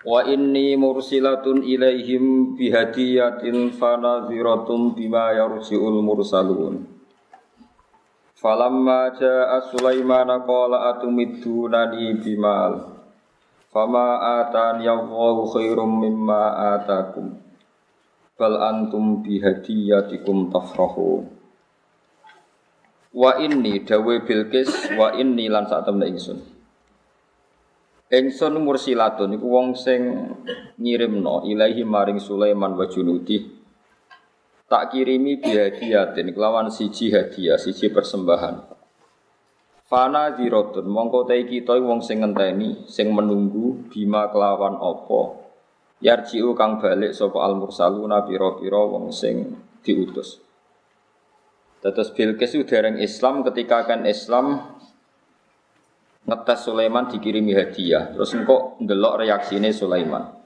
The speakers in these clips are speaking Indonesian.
Wa inni mursilatun ilaihim bihadiyatin fanadhiratun bima yarji'ul mursalun. Falamma ja'a Sulaiman qala atumiddunani bimal. Fama atani Allahu khairum mimma atakum. Bal antum bihadiyatikum tafrahun. Wa inni dawe Bilqis wa inni lan sak temne ingsun. Ingsun mursilatun iku wong sing ngirimno ilahi maring Sulaiman wa junudi. Tak kirimi bihadiyatin kelawan siji hadiah, siji persembahan. Fana dirotun mongko te kita wong sing ngenteni, sing menunggu bima kelawan apa. Yarjiu kang balik sapa al mursaluna pira-pira wong sing diutus. Terus Bilqis dereng Islam ketika kan Islam ngetes Sulaiman dikirimi hadiah. Terus engkau ndelok reaksine Sulaiman.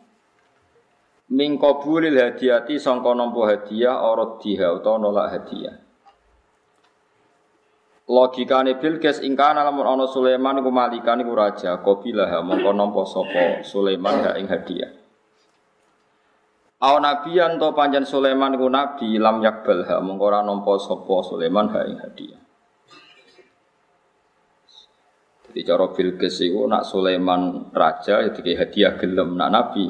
Min qabulil hadiyati sangka nampa hadiah ora diha utawa nolak hadiah. Logikane Bilqis ingkana lamun ana Sulaiman iku malikan iku raja, qabilah mongko nampa sapa Sulaiman ha ing hadiah. Aw nabiyan to panjen Sulaiman iku nabi lam yakbal ha mongko ora nampa sapa Sulaiman ha ing hadiah. Jadi cara Bilqis itu nak Sulaiman raja itu kayak hadiah gelem nak nabi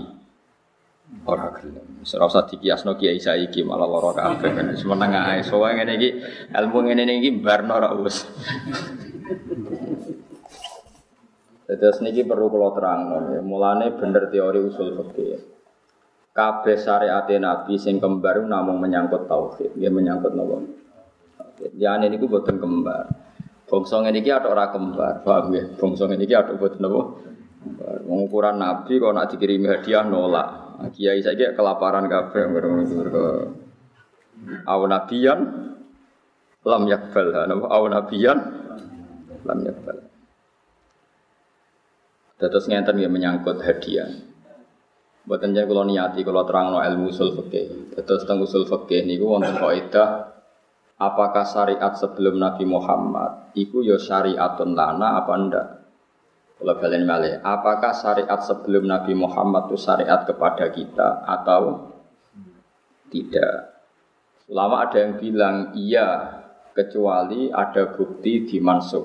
ora gelem. Ora usah dikiasno kiai saiki malah lara kabeh kan wis meneng ae. Soale ngene iki ilmu ngene iki barno ora wis. Terus perlu kalau terang, ya. mulane bener teori usul fikih. Kabeh syariat Nabi sing kembar namung menyangkut tauhid, dia menyangkut nopo. Ya ini niku boten kembar. Bangsa ngene iki ada ora kembar, paham ya? Bangsa ngene iki ada boten napa? Mengukuran Nabi kok nak dikirimi hadiah nolak. Nah, Kiai saiki kelaparan kabeh mergo Aw nabiyan lam yakbal, napa aw nabiyan lam yakbal. Terus ngenten ya menyangkut hadiah. Buatan jangan kalau niati kalau terang no ilmu usul fikih. Terus tentang usul fikih niku wonten kaidah apakah syariat sebelum Nabi Muhammad iku ya syariatun lana apa ndak? Kalau kalian apakah syariat sebelum Nabi Muhammad itu syariat kepada kita atau tidak? Lama ada yang bilang iya, kecuali ada bukti di.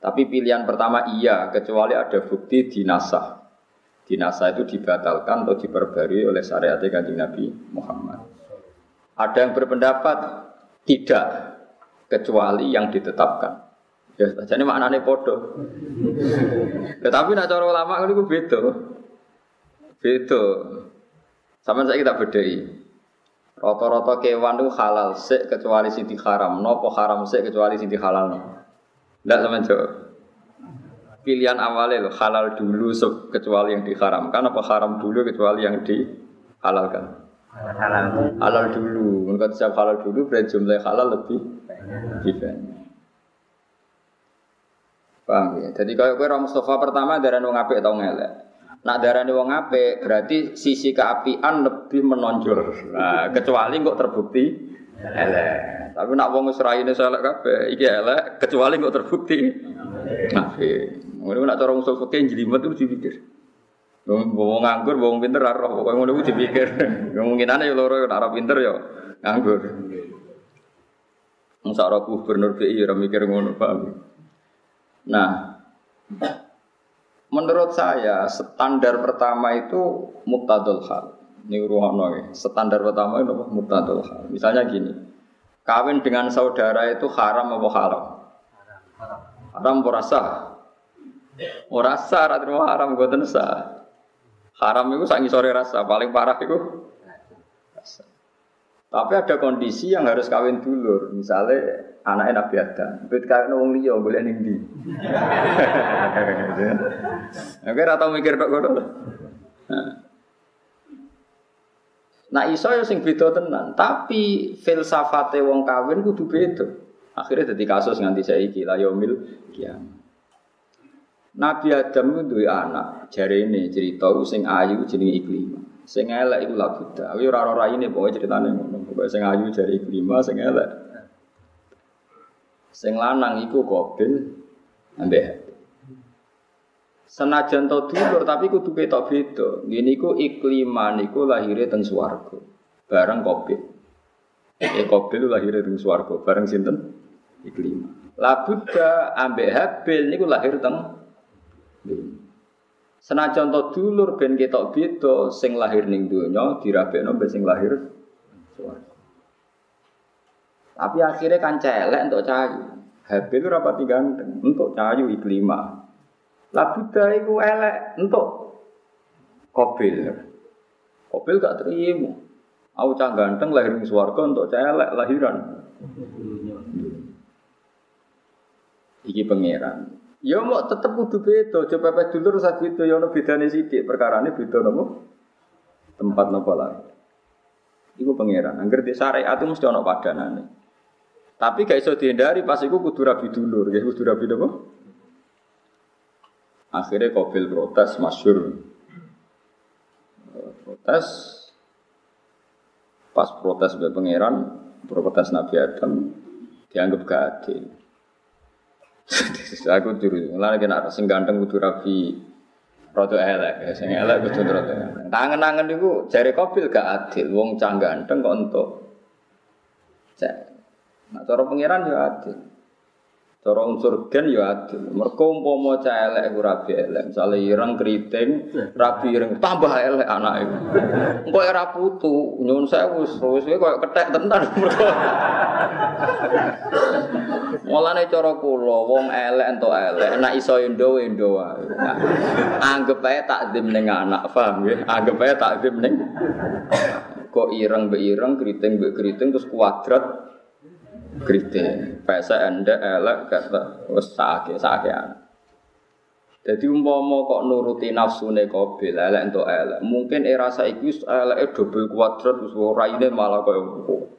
Tapi pilihan pertama iya, kecuali ada bukti di nasah. Di nasah itu dibatalkan atau diperbarui oleh syariat kanjeng Nabi Muhammad. Ada yang berpendapat tidak kecuali yang ditetapkan. Ya, jadi maknanya podo. Tetapi nak cara ulama itu beda. Beda. Sama saya kita bedai. Rata-rata kewan itu halal sik kecuali sing haram. Nopo haram sik kecuali sing halal. Tidak sama jawab. Pilihan awalnya loh, halal dulu kecuali yang diharamkan apa haram dulu kecuali yang dihalalkan. Halal halal dulu. Menurut siap halal dulu berarti jumlah halal lebih lebih banyak. Paham ya? Jadi kalau kue Mustafa pertama darah wong apik atau ngelek. Nak darah wong apik berarti sisi keapian lebih menonjol. Nah, kecuali kok terbukti elek. Tapi nak wong Israel ini elek kabeh, iki elek kecuali kok terbukti apik. Ngono nak cara usul fikih jelimet itu dipikir. Wong wong nganggur, wong pinter ora roh, pokoke ngono kuwi dipikir. Kemungkinane ya loro ora pinter ya nganggur. Wong sak gubernur BI ora mikir ngono, paham. Nah, menurut saya standar pertama itu muktadul hal. Ini ruhono ya. Standar pertama itu? Muktadul hal. Misalnya gini, kawin dengan saudara itu haram apa halal? Haram rasa? Ora sah, ra terima haram mboten sah. Haram itu sangi sore rasa, paling parah itu rasa. Tapi ada kondisi yang harus kawin dulur. Misalnya anaknya Nabi Adam. Bet kawin wong liya boleh ning. Oke, ora tau mikir tok ngono. Nah. Iso ya sing beda tenan, tapi filsafate wong kawin kudu beda. Akhirnya jadi kasus nganti saiki la yaumil kiamat. Nabi Adam itu anak, jari ini cerita sing ayu jenenge Iklimah. Sing elek iku la buta. Aku ora ora ini pokoke ceritane ngono. Pokoke sing ayu jari Iklimah, sing elek. Sing lanang iku Qabil ambek Senajan to dulur tapi kudu ketok beda. Ngene iku ikliman iku lahire teng swarga. Bareng Qabil. Eh Qabil lahire teng swarga bareng sinten? Ikliman. Labuda ambek Habil niku lahir teng Senajan to dulur ben ketok beda sing lahir ning donya dirabekno mbek sing lahir swarga. Tapi akhirnya kan celek untuk cahayu. Habil rapati ganteng untuk cahayu iklimah. Lah Buddha itu elek untuk Kobil. Kobil gak terima. Aku cah ganteng lahir di swarga untuk cah elek lahiran. Iki pangeran. Ya mau tetep kudu beda, coba pepes dulur sak beda ya ono bedane sithik, perkarane beda nopo? Tempat nopo lah. Iku pangeran. Angger di syariat itu mesti ono padanane. Tapi gak iso dihindari pas iku kudu rabi dulur, ya kudu rabi nopo? Akhirnya Kobil protes, masyur. Protes, pas protes sebagai pangeran, protes Nabi Adam, dianggap gak adil. Aku dulu, lalu kena sing ganteng kudu rapi rodo elek, sing elek kudu elek. Tangan-tangan itu jari Kobil gak adil, wong cang ganteng kok untuk cek. Nah, cara pangeran ya adil. Cara unsur gen ya adil. Mergo umpama cah elek ora elek, misale ireng keriting, rabi ireng tambah elek iku. Engko ora putu, nyun sewu wis koyo kethek tenan. Mulane cara kula wong elek entuk elek, nek iso endo endo wae. Anggep ae takdim ning anak, paham ya? Anggep ae takdim ning kok ireng be ireng, keriting be keriting terus kuadrat Kritik, pesa anda elek kata wes sakit sakean. Jadi umpama kok nuruti nafsu kobil elek untuk elek, mungkin era saiki elek double kuadrat terus ini malah kau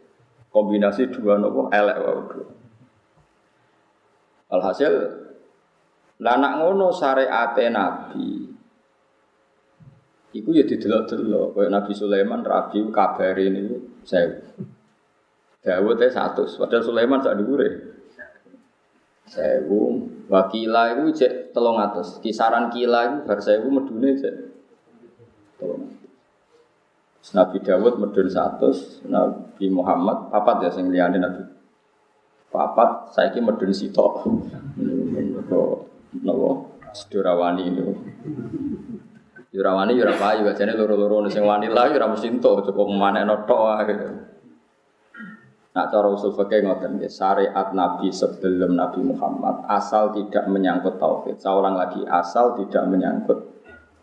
kombinasi dua nopo elek wae. Alhasil lanak ngono syariate Nabi. Iku ya didelok-delok kaya Nabi Sulaiman rabi kabare niku saya Dawud teh satu, padahal Sulaiman sak dhuwure. Sewu, wakila itu cek telung atas. Kisaran kila itu bar sewu medune cek telung. Nabi Dawud medun satu, Nabi Muhammad papat ya sing liyane Nabi. Papat saiki medun sitok. Nopo nopo sedorawani itu. Yurawani yura juga jadi loro-loro sing wani lah yura cukup manekno tok gitu. Nah cara usul fikih ngoten nggih, syariat Nabi sebelum Nabi Muhammad asal tidak menyangkut tauhid. Saya ulang lagi, asal tidak menyangkut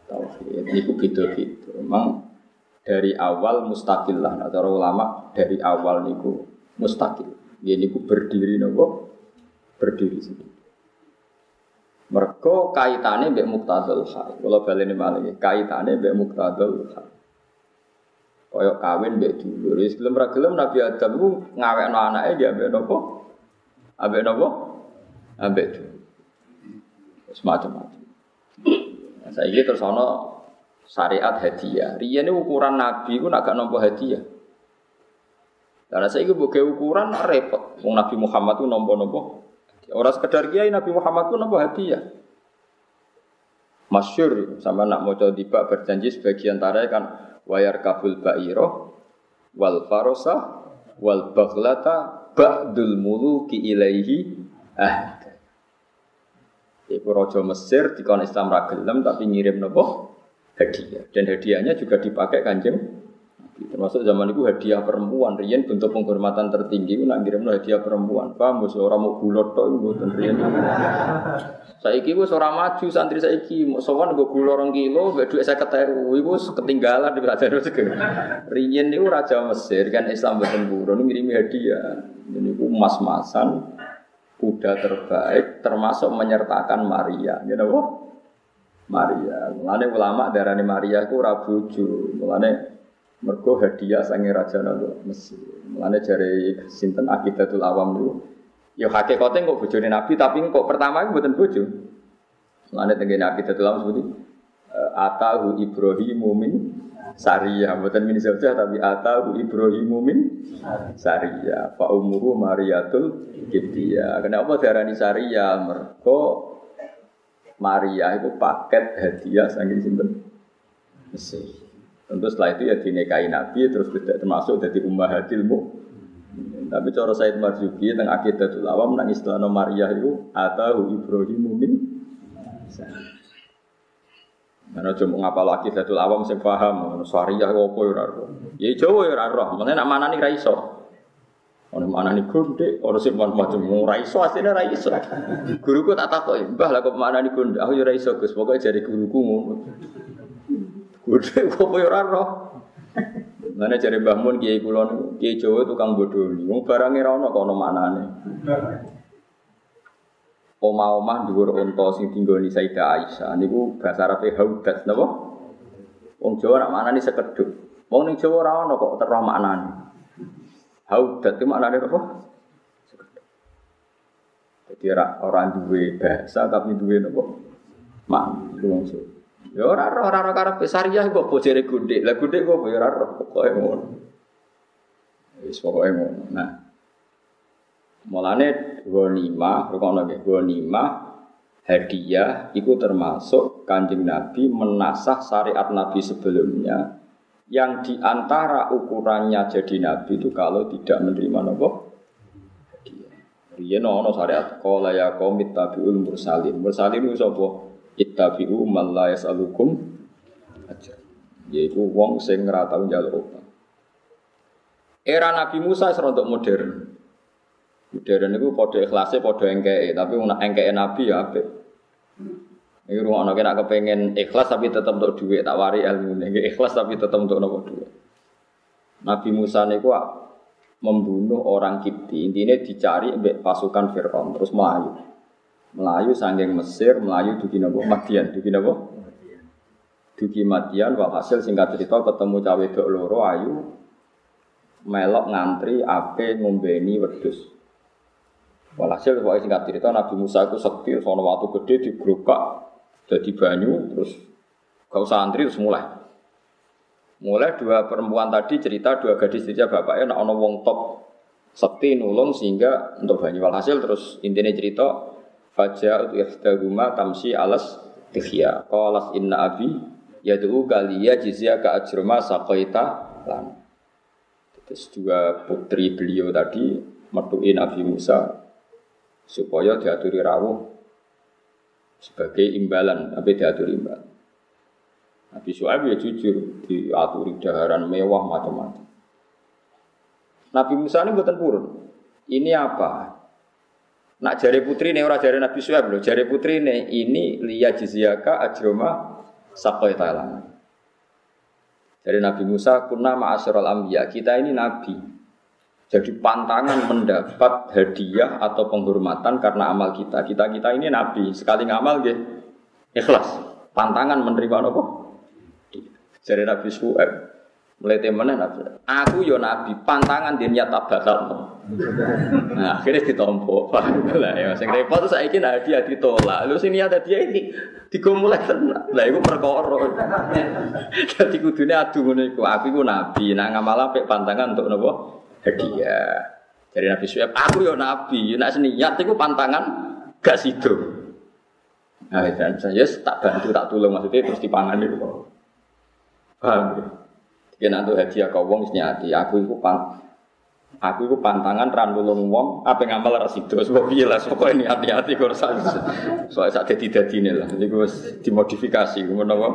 tauhid. Ini gitu-gitu. Memang dari awal mustakil lah. Nah, cara ulama dari awal niku mustakil. Ini niku berdiri nopo berdiri sendiri. Mereka kaitannya mbek muktadul hal. Kalau balik ini malah kaitannya mbek muktadul hal. Koyok kawin mbek dulur. Wis gelem ra gelem Nabi Adam ku ngawekno anake dia mbek nopo? Ambek nopo? Ambek dulur. Semacam-macam. Nah, saiki terus ana syariat hadiah. Riyen ukuran Nabi ku nak gak hadiah. Karena saya itu ukuran repot. Wong Nabi Muhammad itu nompo-nompo. Orang sekedar kiai Nabi Muhammad itu nompo hadiah. Masyur sama nak mau coba berjanji sebagian tarai kan wayar kabul ba'iro wal farosa wal baghlata ba'dul muluki ilaihi ah Iku rojo Mesir di Islam ragelam tapi ngirim nopo? Hadiah. Dan hadiahnya juga dipakai kanjeng termasuk zaman itu hadiah perempuan rian bentuk penghormatan tertinggi nak ngirim hadiah perempuan paham bos orang mau gulot toh buatan rian Saiki wis ora maju santri saiki, mau sowan nggo gula 2 kilo, mbek dhuwit 50.000 iku ketinggalan di kerajaan rezeki. Riyen niku raja Mesir kan Islam boten burun ngirimi hadiah. Niku emas-masan kuda terbaik termasuk menyertakan Maria. You know? Maria. Mulane ulama darani Maria iku ora bojo. Mulane Mergo hadiah sange raja napa Mesir. Mulane jare sinten Aqidatul Awam niku ya hakikate kok bojone Nabi tapi kok pertama iku mboten bojo. Mulane tengene Aqidatul Awam seperti eh, atahu Ibrahimu min Saria, bukan min zawjah tapi atahu Ibrahimu min Saria. Fa umuru Mariatul Kibtiyah. Kenapa diarani Saria? Mergo Maria itu paket hadiah saking sinten? Mesir. Tentu setelah itu ya dinikahi Nabi terus tidak termasuk dari ummahatil Tapi cara Said Marzuki tentang akidatul awam nang istilah Maria itu atau Ibrahim min Mana cuma ngapal lagi datul awam sing paham, syariah apa ya ora Ya Jawa ya roh, mene nak manani ra iso. Ono manani gonde, ono sing macam ora iso asline ra iso. Guruku tak takoki, "Mbah lah kok manani gonde?" Aku ya ora iso, Gus. Pokoke jari guruku ngono. Gonde apa ya ora roh. Mana cari Mbah Mun Kiai kula Kiai Jawa tukang bodoni. Wong barange ra ono kok ono maknane omah-omah dhuwur unta sing dinggoni Sayyidah Aisyah niku bahasa Arabe haudat napa? Wong Jawa nak maknane sekedhuk. Wong ning Jawa ora ono kok terus maknane. Haudat itu maknane apa? Jadi orang duwe bahasa tapi duwe napa? Makna itu wong. Ya ora ora ora karepe syariah kok bojere gundhik. Lah gundhik kok ya ora pokoke ngono. Wis pokoke ngono. Nah, Mulane ghanimah, rukono nggih, ghanimah hadiah itu termasuk kanjeng Nabi menasah syariat Nabi sebelumnya yang di antara ukurannya jadi Nabi itu kalau tidak menerima nopo hadiah. Riyen ana syariat qala ya qaum ittabi'ul mursalin. Mursalin itu sapa? Ittabi'u man la yas'alukum ajr. Yaiku wong sing ora tau njaluk Era Nabi Musa serontok modern. Modern itu podo ikhlasnya podo engke, tapi nak engke nabi ya apa? Ini rumah anak nak kepengen ikhlas tapi tetap untuk duit, tak wari ilmu ini ikhlas tapi tetap untuk nopo duit. Nabi Musa niku membunuh orang Kipti, intinya dicari pasukan Fir'aun terus melayu. Melayu sanggeng Mesir, melayu dugi nopo Madian, dugi nopo? Dugi Madian, walhasil singkat cerita ketemu cawe dok loro ayu melok ngantri ape ngombeni wedus. Walhasil pokoknya singkat cerita Nabi Musa itu sekti, sono waktu gede digerukak jadi banyu, terus gak usah antri terus mulai. Mulai dua perempuan tadi cerita dua gadis cerita bapaknya nak ono wong top sekti nulung sehingga untuk banyu walhasil terus intinya cerita Fajar itu ihdahuma tamsi alas tikhya Qalas inna abi yad'u kaliya jizya ka ajruma saqaita lan. Terus dua putri beliau tadi metuin Nabi Musa supaya diaturi rawuh sebagai imbalan, tapi diaturi imbalan. Nabi Su'aib ya jujur, diaturi daharan mewah macam-macam. Nabi Musa ini buatan purun. Ini apa? Nak jari putri ini orang jari Nabi Su'aib loh. Jari putri ini ini liya jizyaka ajroma sakoy Thailand. Dari Nabi Musa, kunna ma'asyiral anbiya. Kita ini nabi. Jadi pantangan mendapat hadiah atau penghormatan karena amal kita. Kita kita ini nabi, sekali ngamal gitu, ikhlas. Pantangan menerima apa? Jadi Nabi Suhaib mulai temenan. Aku yo nabi, pantangan dia niat tak batal. Nah akhirnya ditompo. Lah ya, sing repot saya ingin hadiah ditolak. Lu sini ada dia ini digomulai tenang. Lah itu perkara. Jadi kudunya adu ngono Aku iku nabi, nah ngamal apik pantangan untuk nopo? hadiah. Dari Nabi Suhaib, aku yo Nabi, yo nak seniat itu pantangan gak sido. Nah, dan saya tak bantu, tak tolong maksudnya terus dipangan itu. Paham ya? Dia nanti hadiah kau wong nyati, aku itu pan, aku itu pantangan ran tolong wong, apa ngamal rasido, sebab iya lah, pokoknya ini hati-hati kau rasa, soalnya saat tidak ini lah, jadi gue dimodifikasi, gue mau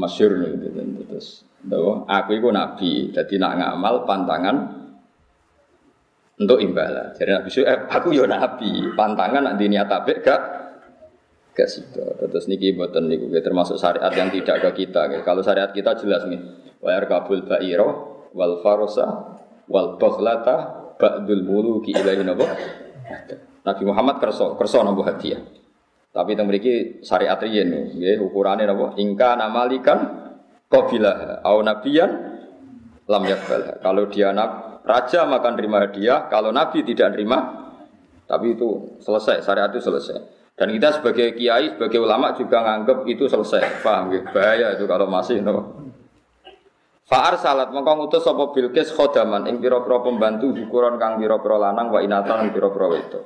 masyur nih, terus bahwa aku itu nabi, jadi nak ngamal pantangan untuk imbalan. Jadi nabi eh, aku yo nabi, pantangan nak niat apik gak gak situ. Terus niki boten niku termasuk syariat yang tidak ke kita. Kalau syariat kita jelas nih, wa kabul ba'iro wal farosa wal baghlata ba'dul muluki ilahi nabo. Nabi Muhammad kerso kerso nabo hadiah. Tapi teng mriki syariat riyen nggih ukurane napa? Ingka namalikan qabila au nabiyan lam yakbal. Kalau dia nab, raja maka nerima hadiah, kalau nabi tidak nerima tapi itu selesai, syariat itu selesai. Dan kita sebagai kiai, sebagai ulama juga nganggap itu selesai. Paham ya? Bahaya itu kalau masih no. Fa'ar salat mengko ngutus sapa Bilqis khodaman ing pira-pira pembantu ukuran kang pira-pira lanang wa inatan pira-pira wedok.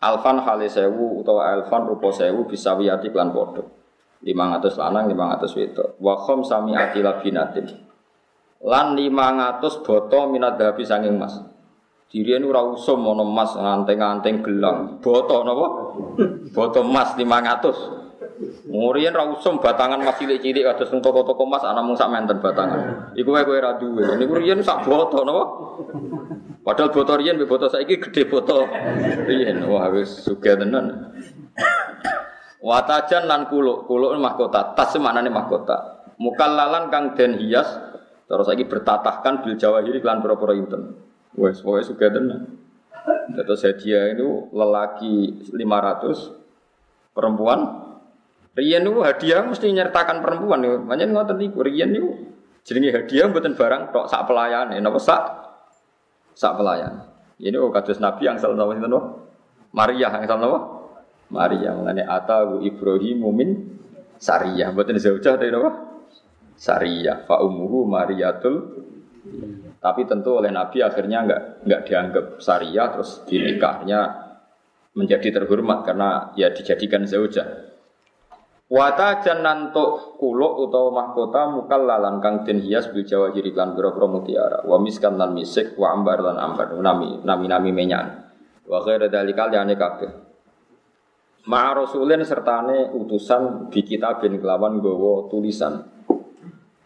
Alfan hale sewu utawa alfan rupa sewu bisa wiyati klan padha. 500 lanang 500 wedok. Wa khom sami ati labinatin. Lan 500 boto minat dahabi sanging mas. Dirian ora usum ana emas nganteng-nganteng gelang. Boto napa? Boto emas 500. Murian ra usum batangan mas cilik-cilik kados nang toko-toko emas ana mung sak menten batangan. Iku wae kowe ra duwe. Niku riyen sak boto napa? Padahal boto riyen mbek boto saiki gede boto. Riyen wah wis sugih tenan. Watajan lan kuluk, kuluk mahkota, tas maknane mahkota. Mukallalan kang den hias terus lagi bertatahkan bil jawahiri klan pura-pura inten. Wes pokoke sugih tenan. Terus hadiah itu lelaki 500 perempuan Rian itu hadiah mesti nyertakan perempuan nih. Makanya ngotot niku Rian itu jenenge hadiah buatan barang tok sak pelayan. Napa sak sak pelayan. Ini oh kados Nabi yang salah itu Maria yang salah Maria mengenai atahu Ibrahim mumin Sariyah buatan zaujah dari apa? Sariyah fa umuhu Mariatul tapi tentu oleh Nabi akhirnya nggak nggak dianggap Sariyah terus dinikahnya menjadi terhormat karena ya dijadikan zaujah. Wata jananto kuluk utawa mahkota mukal lalan kang den hias bil jawa jiri lan biro mutiara wa miskan lan misik wa ambar lan ambar nami nami nami menyan wa ghaira dalikal yani kabeh Ma rasulin sertane utusan di kitabin kelawan gowo tulisan.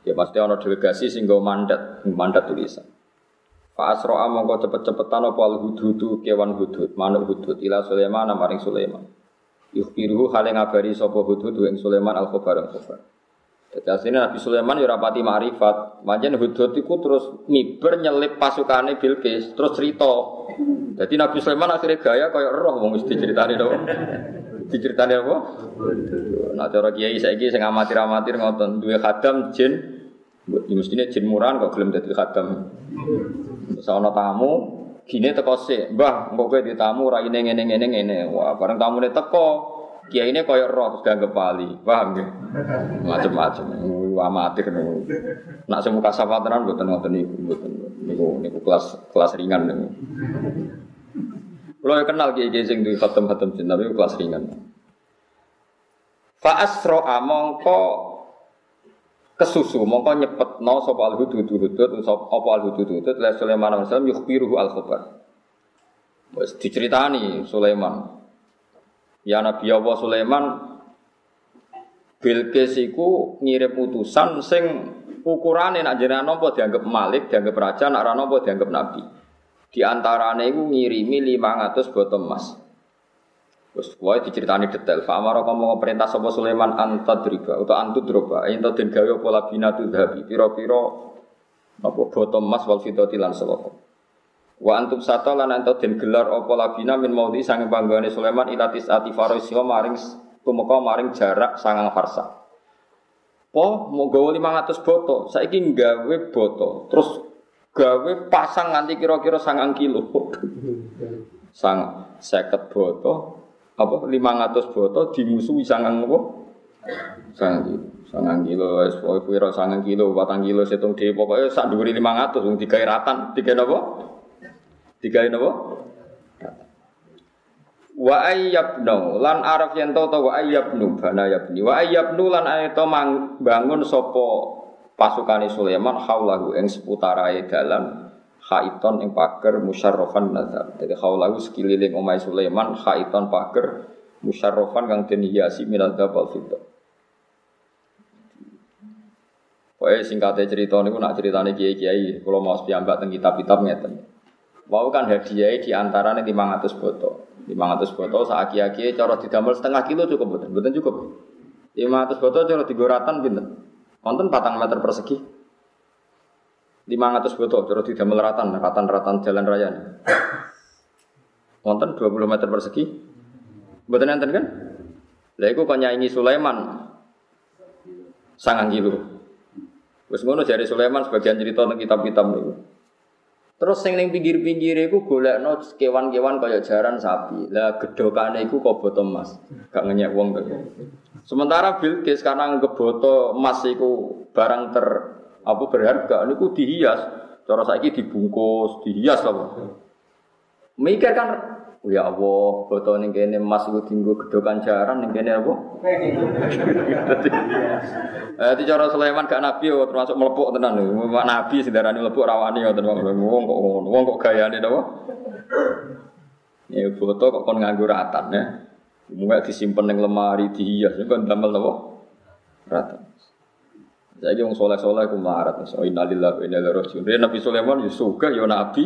Ya pasti ana delegasi sing mandat, mandat tulisan. Fa asra mongko cepet-cepetan apa al hudhudu kewan hudhud, manuk hudhud ila Sulaiman maring Sulaiman. Yukhbiruhu hale ngabari sapa hudhud ing Sulaiman al khabar al khabar. Jadi aslinya Nabi Sulaiman ya rapati ma'rifat. Manjen hudhud iku terus miber nyelip pasukane Bilqis, terus cerita. Jadi Nabi Sulaiman akhirnya gaya kaya roh wong mesti ceritane dong diceritani apa? Nah cara kiai saiki sing amatir-amatir ngoten duwe khadam jin Ya mestinya jin murahan kok gelem dadi khadam. Ana tamu gini teko sik, Mbah, engko kowe di tamu raine ngene ngene ngene. Wah, bareng tamune teko, kiai ini koyo roh terus dianggap wali. Paham nggih? Macem-macem. Amatir niku. Nak sing muka sapatanan mboten ngoten niku, mboten. Niku niku kelas kelas ringan niku. Kalau yang kenal kiai kiai sing duwe khatam khatam jin tapi kelas ringan. Fa asro mongko kesusu mongko nyepet no sop al hudud hudud apa al hudud hudud la Sulaiman alaihi salam yukhbiruhu al khabar. Wes diceritani Sulaiman. Ya Nabi Allah Sulaiman Bilqis iku ngirim utusan sing ukurane nak jenengan nopo dianggap malik, dianggap raja, nak ra nopo dianggap nabi. Di antarane iku ngirimi 500 botol emas. Terus wae diceritani detail. Fa amara kamu perintah sapa Sulaiman antadriba atau antudroba ento den gawe apa labinatu dhabi pira-pira apa botol emas wal fidati lan salaka. Wa antum sata lan ento den gelar apa labina min maudi sange panggone Sulaiman ilatis ati farisiha maring tumeka maring jarak sangang farsa. Po mau gawe 500 boto, saiki gawe boto, terus gawe pasang nganti kira-kira sangang kilo. Sang seket boto, apa 500 boto dimusuhi sangang apa? Sangang kilo. Sangang kilo, wis pokoke pira sangang kilo, patang kilo setung dhewe pokoke sak dhuwure 500 wong digawe ratan, digawe napa? Digawe napa? Wa ayyabnu lan araf yen to wa ayyabnu bana yabni wa ayyabnu lan ayata bangun sapa pasukane Sulaiman haulahu ing seputarae dalan khaiton ing pager musyarrafan nazar. Jadi haulahu sekeliling omai Sulaiman khaiton pager musyarrafan kang den hiasi minal dzabal fiddah. Pokoknya singkatnya cerita ini, nak ceritanya kiai-kiai, kalau mau sepiambak tentang kitab-kitab ngeten. Mau kan hadiah di antara nih 500 botol. 500 botol saat kiai-kiai cara didamel setengah kilo cukup betul, betul cukup. 500 botol cara digoratan pinter. Wonten patang meter persegi. 500 botol, terus tidak meleratan, ratan-ratan jalan raya. Wonten 20 meter persegi. Betul enten kan? Lah iku kok nyanyi Sulaiman sangang kilo. Wis ngono jari Sulaiman sebagian cerita tentang kitab-kitab niku. Terus sing ning pinggir-pinggir iku golekno kewan-kewan kaya jaran sapi. Lah gedhokane iku kok boto emas. Gak ngenyek wong to. Sementara Bilqis karena ngeboto emas iku barang ter apa berharga niku dihias. Cara saiki dibungkus, dihias apa. Mikir kan Oh ya Allah, foto ning kene emas iku dienggo gedokan jaran ning kene apa? Eh cara Sulaiman gak nabi yo termasuk melepuk tenan lho. Nabi sedarane melepuk rawani ngoten wong kok. Wong kok gayane napa? Ya foto kok kon nganggo ratan ya. Mungkin disimpen ning lemari dihias kan damel napa? Ratan. Jadi wong soleh-soleh ku marat. So innalillahi wa inna ilaihi raji'un. Nabi Sulaiman yo suka yo nabi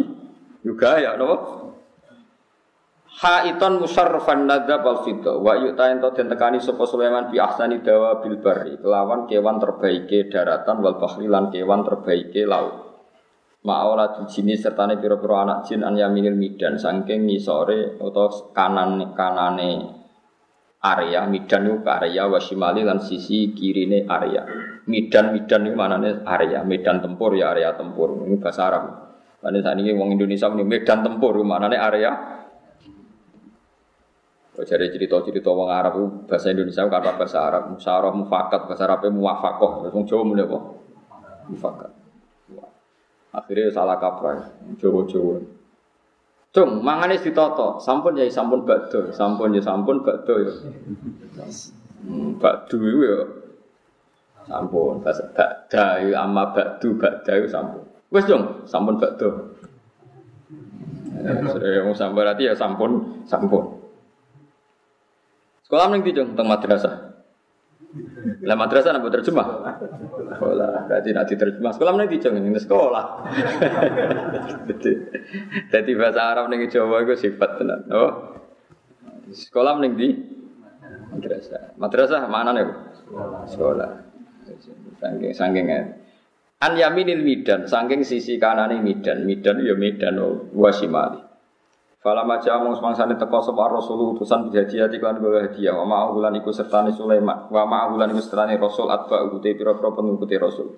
juga ya napa? Haiton musarrafan nadzab wal fidda wa yu'tain to den tekani sapa Sulaiman bi ahsani dawa bil kelawan kewan terbaike daratan wal bahri kewan terbaike laut. Ma'ola jini sertane pira-pira anak jin an yaminil midan saking ngisore utawa kanan kanane area midan itu area wasimali lan sisi kirine area. Midan midan itu manane area, medan tempur ya area tempur. Ini bahasa Arab. Lan saat ini wong Indonesia ini medan tempur manane area jadi cerita-cerita wong Arab itu bahasa Indonesia kata bahasa Arab, musyawarah mufakat, bahasa Arabnya muwafakoh, wong Jawa mulai apa? Mufakat. Akhirnya salah kaprah, Jawa-Jawa. Cung, mangane ditoto, sampun ya sampun bakdo, sampun ya sampun bakdo ya. Hmm, bakdo ya sampun, bahasa bakda ya ama bakdo, bakda ya sampun. Wes dong, sampun bakdo. Ya, sudah yang sampun berarti ya sampun, sampun. Sekolah ning ndi, Cung? Teng madrasah. Lah madrasah napa terjemah? Sekolah, berarti nak diterjemah. Sekolah ndi, Cung? Ning sekolah. Jadi bahasa Arab ning Jawa iku sifat tenan. Oh. Sekolah ning ndi? Madrasah. Madrasah mana nih? Sekolah. Saking saking An yaminil midan, saking sisi kanan midan, midan ya midan wasimali. Fala maja mung semangsane teko sapa Rasul utusan hadiah iklan gawe hadiah wa ma'ahulan iku sertane Sulaiman wa ma'ahulan iku sertane Rasul atba ute pira-pira pengikuti Rasul.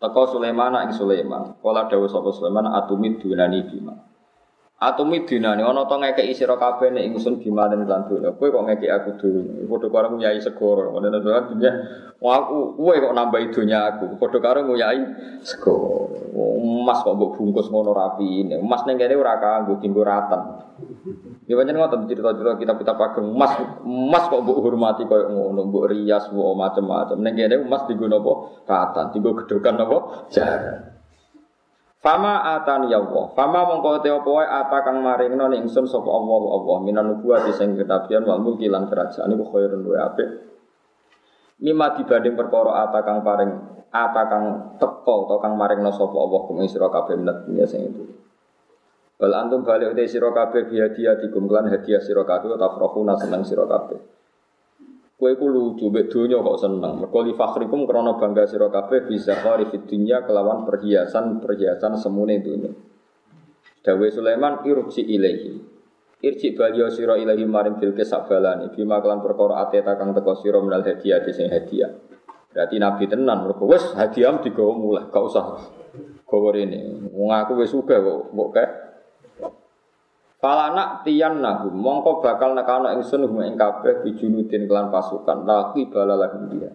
Teko Sulaiman ing Sulaiman. Kala dawuh sapa Sulaiman atumid dunani bima. Atumi dinane ana to ngekeki sira kabeh nek ingsun bimanen lan donya. Kowe kok ngekeki aku donya. Padha karo nyai segoro. Ngono to dunya. Aku kowe kok nambahi donya aku. Padha karo nyai segoro. Emas kok mbok bungkus ngono rapi. Emas ning kene ora kanggo dienggo ratan. Ya pancen ngoten cerita-cerita kitab-kitab ageng. Emas emas kok mbok hormati koyo ngono, mbok rias, mbok macam-macam. Ning kene emas dienggo napa? Ratan, dienggo gedokan napa? Jaran. Fama atani ya Allah. Fama mongko te apa wae ata kang maringno ning ingsun sapa Allah Allah minan nubuwati sing kenabian wal mulki lan kerajaan iku khairun wa apik. Mima dibanding perkara ata kang paring ata kang teko utawa kang maringno sapa Allah kum sira kabeh minat dunya sing itu. Bal antum balik uti sira kabeh biadiati kum lan hadiah sira kabeh tafrahuna seneng sira kabeh. Kue ku lucu, mbek donya kok seneng. Mergo li fakhrikum krana bangga sira kabeh bisa khari fid dunya kelawan perhiasan-perhiasan semune dunya. Dawe Sulaiman irupsi ilahi. Irji baliyo sira ilahi maring Bilqis sabalani bima kelan perkara ateta kang teko sira menal hadiah sing hadiah. Berarti nabi tenan mergo wis hadiah digawa mulai, gak usah gawa rene. Wong aku wis sugih kok mbok kae Falanak tiyan nahu, mongko bakal nekano ingsun hum ing kabeh bijunudin kelan pasukan, laki bala lahum dia.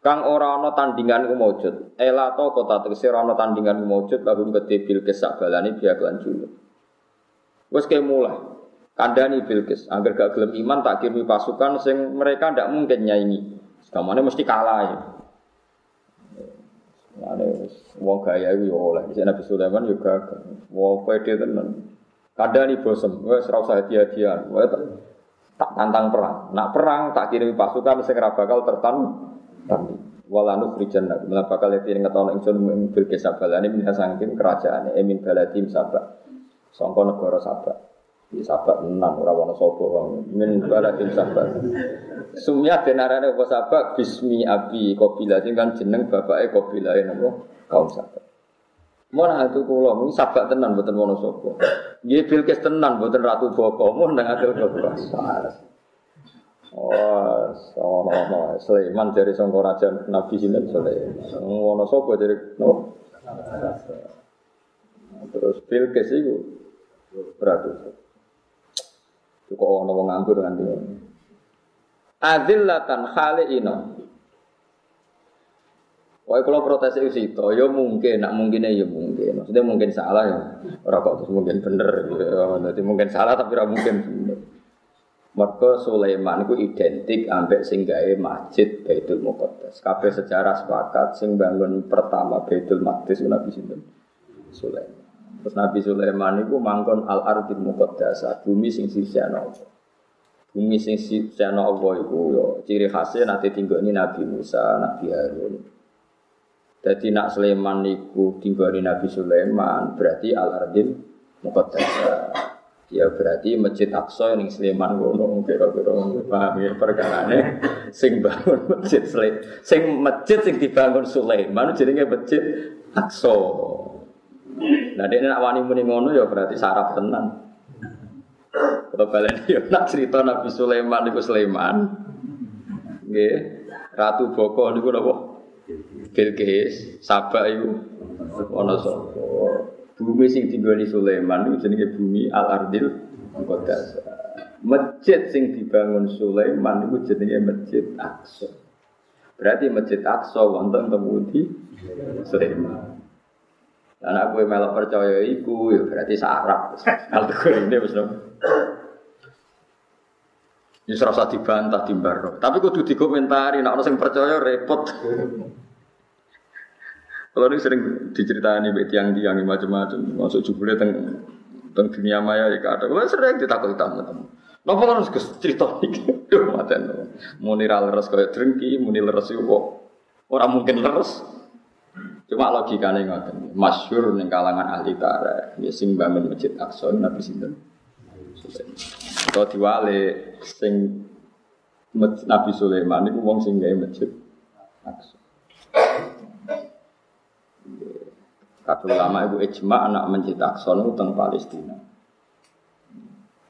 Kang ora ana tandingan ku maujud. Ela to kota tegese ora ana tandingan ku maujud lahum gede Bilqis sak balane biya kelan junud. Wes ke mulai. Kandani Bilqis, agar gak gelem iman tak kirimi pasukan sing mereka ndak mungkin nyaingi. Sekamane mesti kalah ya. Ane wong gaya iku yo oleh. Nabi Sulaiman juga wong pede tenan. Kadang nih bosem, wes serau hadiah-hadiah, tak tantang perang. Nak perang tak kirim pasukan segera bakal tertan. Tapi walanu krijan nak malah bakal yang ngetono ingsun bil kesabalane min sangking kerajaan emin baladim sabak. Sangka negara sabak. Di sabak enam ora ana sapa. Min baladim sabak. Sumya denarane apa sabak bismi abi kopila kan jeneng bapake kopila napa kaum sabak. Mun atu kula mung sabak tenan mboten wono sapa. Nggih Bilqis tenan mboten ratu boko mun nang adil kok. Wah, sama-sama. Sulaiman dari sangka raja Nabi sinten Sulaiman. Ngono sapa dari no? Terus Bilqis itu ratu. Itu kok ono wong nganggur nganti. Adillatan khaliina. Wah, kalau protes itu sih, ya mungkin, nak mungkin ya mungkin. Maksudnya mungkin salah ya, orang kok terus mungkin bener. Ya. Jadi mungkin salah tapi orang mungkin bener. Mereka Sulaiman itu identik ambek sing gawe masjid Baitul Muqaddas. Kabeh sejarah sepakat sing bangun pertama Baitul Maqdis Nabi sinten? Sulaiman. Terus Nabi Sulaiman itu mangkon al ardil muqaddas, bumi sing sisihna Allah. Bumi sing sisihna Allah itu yo ciri khasnya nanti ini Nabi Musa, Nabi Harun. Jadi nak Sulaiman niku tinggoni Nabi Sulaiman berarti al ardil muqaddas. Ya berarti Masjid Aqsa yang Sleman ngono kira-kira paham ya perkarane sing bangun masjid Sleman sing masjid sing dibangun Sulaiman jenenge Masjid Aqsa. Nah dia nak wani muni ngono ya berarti sarap tenan. Kalau kalian ya nak cerita Nabi Sulaiman niku Sulaiman. Nggih, Ratu Boko niku napa? Bilqis, Sabak iku ana sapa? Bumi sing di Sulaiman itu jenenge bumi Al Ardil Muqaddas. Masjid sing dibangun Sulaiman itu jenenge Masjid Aqsa. Berarti Masjid Aqsa wonten temudi Sulaiman. Anak gue malah percaya iku ya berarti sarap. Kalau ini wis ini serasa dibantah di baro. Tapi kudu dikomentari, nak orang yang percaya repot. Kalau ini sering diceritani baik tiang-tiang macam-macam, masuk jubule teng teng dunia maya ya ada. Kalau sering ditakut tamu-tamu. Napa kan harus cerita iki? Duh maten. Muni leres kaya drengki, muni leres yo kok ora mungkin leres. Cuma logikane ngoten. Masyhur ning kalangan ahli tarikh, ya sing bangun Masjid Aqsa Nabi sinten? Atau diwale sing Nabi Sulaiman niku wong sing gawe masjid Aqsa. Kabeh ulama ibu ijma anak mencetak sono teng Palestina.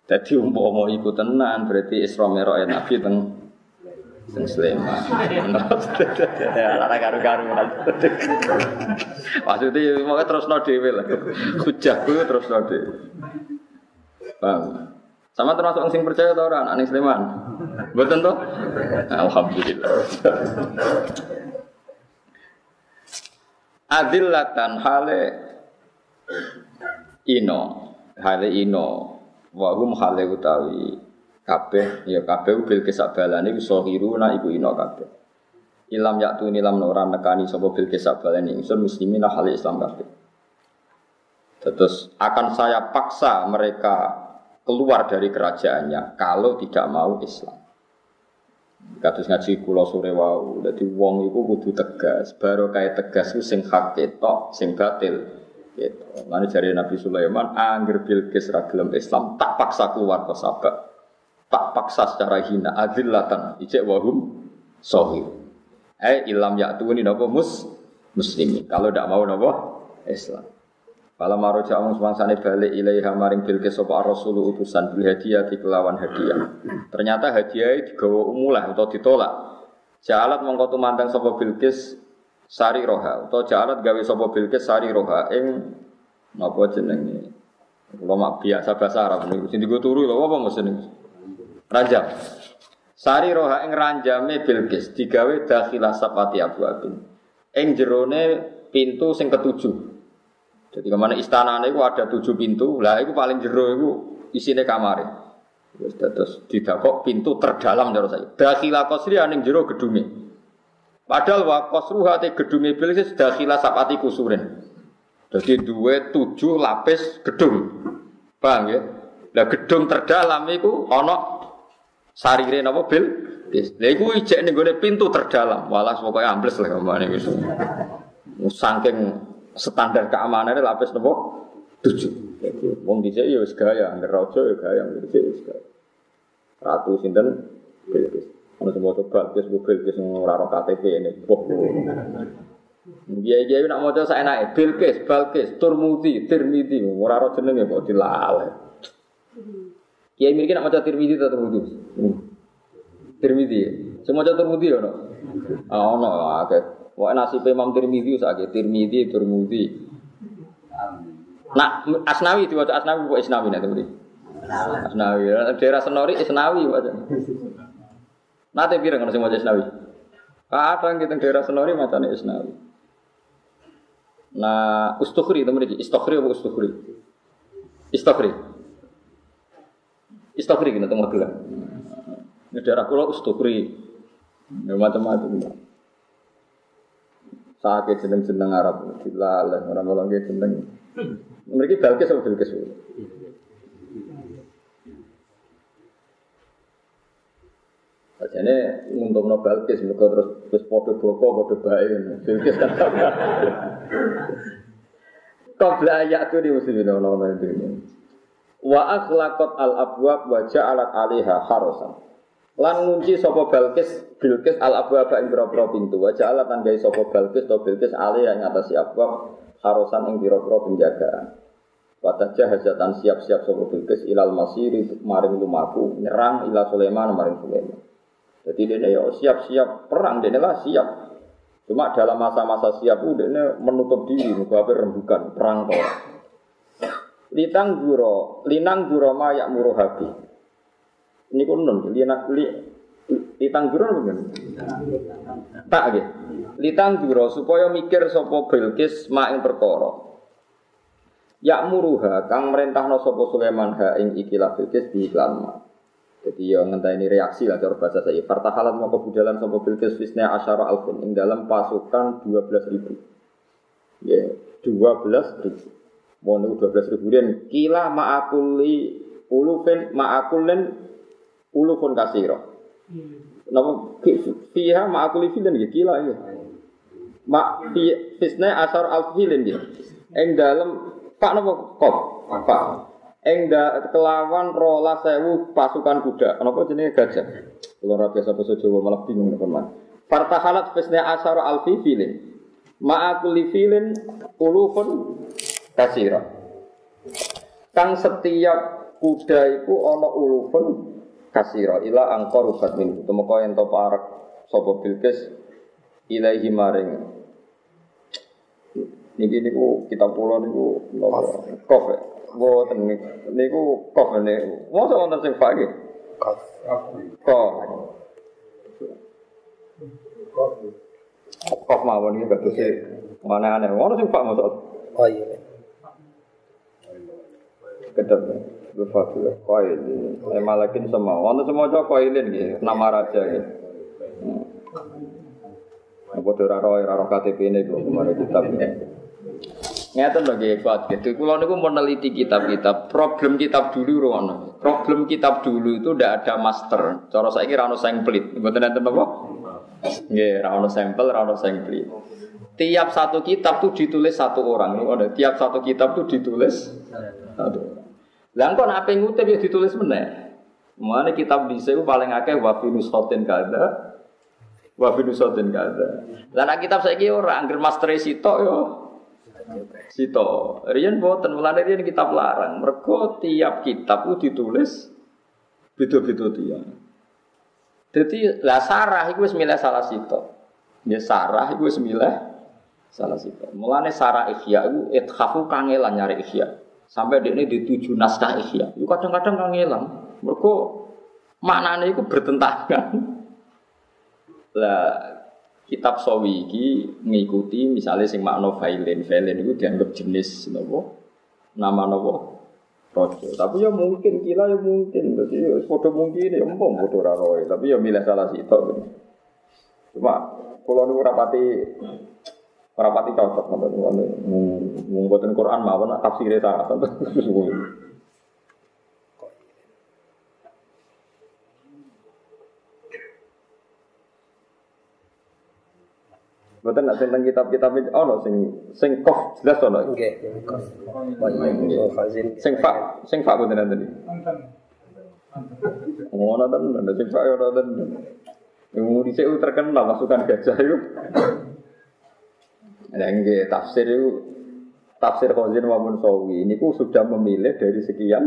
Jadi umpama iku tenan berarti Isra Mi'raj Nabi teng teng Sleman. Lara karu-karu. Maksudnya mau terus no dhewe lah. Hujahku terus no dhewe. Paham? Sama termasuk sing percaya tau ora anak Sleman. Betul toh? Alhamdulillah. adillatan hale ino hale ino wa hum hale utawi kabeh ya kabeh bil kesabalane iso hiruna iku ino kabeh ilam yaktu nilam ora nekani sapa bil kesabalane ingsun muslimin hale Islam kabeh Terus akan saya paksa mereka keluar dari kerajaannya kalau tidak mau Islam. Kados ngaji kula sore wau. Dadi wong iku kudu tegas. Baru kayak tegas ku sing hak ketok, sing batil. Gitu. Lalu jari Nabi Sulaiman, angger Bilqis ra Islam, tak paksa keluar ke sabak. Tak paksa secara hina, adillatan, ijek wahum sohir. Eh ilam yaktuni napa mus muslimin. Kalau tidak mau napa Islam. Kalau maro jamu semangsane balik ilaiha maring bilqis sapa rasul utusan bil hadiah di kelawan hadiah. Ternyata hadiah digawa umulah atau ditolak. Jalat mongko tumandang sapa bilqis sari roha atau jalat gawe sapa bilqis sari roha ing napa jenenge. Kula mak biasa bahasa Arab niku sing digo turu lho apa niku. Ranjam. Sari roha ing ranjame bilqis digawe dakhilah sapati abu abin. Ing jerone pintu sing ketujuh. Jadi ke mana istana itu ada tujuh pintu, lah itu paling jero itu isinya kamar. Terus kok pintu terdalam jero saya. Dakhilah kosri aning jero gedungi. Padahal wa kosruha te gedungi bilis dakhilah sapati kusurin. Jadi dua tujuh lapis gedung. Paham ya? Lah gedung terdalam itu ono sarire napa bil? Lah iku ijek ning pintu terdalam. Walas pokoknya ambles lah ke mana itu. Saking standar keamanannya lapis nopo tujuh. Wong di sini ya wis gaya, angger raja ya gaya, angger sini wis gaya. Ratu sinten Bilqis. Ono semua coba Bilqis bu Bilqis ora ora KTP ini. Dia dia nak maca saya naik Bilqis, Balqis, Turmudi, Tirmidzi, ora ora jenenge kok dilale. Kiai mirip nak maca Tirmidzi atau Turmudi. Tirmidzi. Semua maca ya ono. Ah ono akeh. Wah nasib Imam Tirmidzi sakit Tirmidzi Tirmidzi. Nak Asnawi diwaca Asnawi kok Isnawi nek Tirmidzi. Asnawi. Daerah Senori Isnawi waca. Nate pirang sing maca Isnawi? Kadang kita daerah Senori macane Isnawi. Nah, Ustukhri itu mriki, Istukhri apa Ustukhri? Istukhri. Istukhri kita tengok dulu. Ini daerah kula Ustukhri. Ya macam-macam. Sakit jeneng-jeneng Arab, dilaleh orang-orang ke jeneng. Mereka Balkis apa Bilkis? Jadi untuk no Balkis, mereka terus terus podo boko, podo baik. Bilkis kan sama. Belajar tuh di musim ini, orang-orang itu. Wa akhlaqat al abwab wa ja'alat 'alaiha harasan. Lan ngunci sapa Balkis Bilkis al abwab ing pira-pira pintu. Wa ja'alat tan gawe sapa Balkis to Bilkis 'alaiha ing atase abwab harasan ing pira-pira penjagaan. Wadah jahazatan siap-siap sapa Bilkis ilal masiri maring lumaku nyerang ila Sulaiman maring Sulaiman. Jadi dia ya siap-siap perang dia lah siap. Cuma dalam masa-masa siap dia menutup diri, muka rembukan perang toh. Litang juro, linang juro mayak muruh hati. Ini pun non, linak li, litang juro apa Tak gitu. Litang juro supaya mikir sopo Bilqis mak ing perkara. Ya muruha kang merintahno sopo Sulaiman ha ing ikilah Bilqis di iklan mak. Jadi ya ini reaksi lah cara bahasa saya. Partahalat mau kebudalan sopo Bilqis fisna asyara alfin ing dalam pasukan 12 ribu. Ya, 12 ribu. Mau dua belas ribu rian. Kila ma'akuli ulufin ma'akulin ulufun kasiro. Hmm. Nama fiha ma'akuli filen ya kila ya. Ma fi fisna asar alfilin ya. Eng dalam pak nama kop pak. Eng da kelawan rola sewu pasukan kuda. Kenapa jenis gajah? Kalau rapi sapa Jawa malah bingung teman. Fartahalat fisna asar alfi filin. Ma'akuli filin ulufun kasira. Kang setiap kuda iku ana ulufun kasira ila angkor rubat min. Tumeka ento parak sapa Bilqis ilaihi maring. Niki niku kita pulau niku? Kof. Mboten niku kof niku. Mosok wonten sing iki. Kof. Kof. Kof mawon iki kados mana aneh. Ono sing fak mosok. Oh iya kedep Lufatul Qail Eh malakin semua Wonten semua cok Qailin gitu Nama raja gitu Apa ora roh ora KTP ini kok kemarin kitab Ngeten lho nggih Pak gitu. Kula niku meneliti kitab-kitab. Problem kitab dulu rono. Problem kitab dulu itu ndak ada master. Cara saiki ra ono samplet. Mboten enten apa? Nggih, ra ono sampel, samplet. Tiap satu kitab tuh ditulis satu orang. Tiap satu kitab tuh ditulis satu orang. Lah kok nak ngutip ya ditulis meneh. Mulane kitab dhisik paling akeh wa fi nusatin kada. Wa fi nusatin kada. Lah nak kitab saiki ora angger master sitok yo. Sito. Riyen boten mulane riyen kitab larang. Mergo tiap kitab ku ditulis beda-beda tiang. Jadi lah sarah wis milih salah sito. Ya sarah wis milih salah sito. Mulane sarah ihya iku ithafu kangelan nyari ihya. Sampai dia ini dituju naskah ihya. Itu kadang-kadang nggak ngilang. Mereka maknanya itu bertentangan. Lah kitab sawi iki ngikuti misalnya sing makna failin, failin itu dianggap jenis nopo nama nopo rojo. Tapi ya mungkin kira ya mungkin, berarti ya foto mungkin ya empom foto raroy. Tapi ya milih salah situ. Cuma kalau nu rapati Rapati cocok ngoten ngoten. Mboten Quran mawon tafsire sarah tentu. Mboten nak tentang kitab-kitab itu ono sing sing kof jelas ono. Nggih. Sing fak, sing fak mboten nanti. Ngono tenan, sing fak yo tenan. Yang dhisik terkenal masukan gajah itu. Nah, ini tafsir itu tafsir Khazin maupun Sawi ini ku sudah memilih dari sekian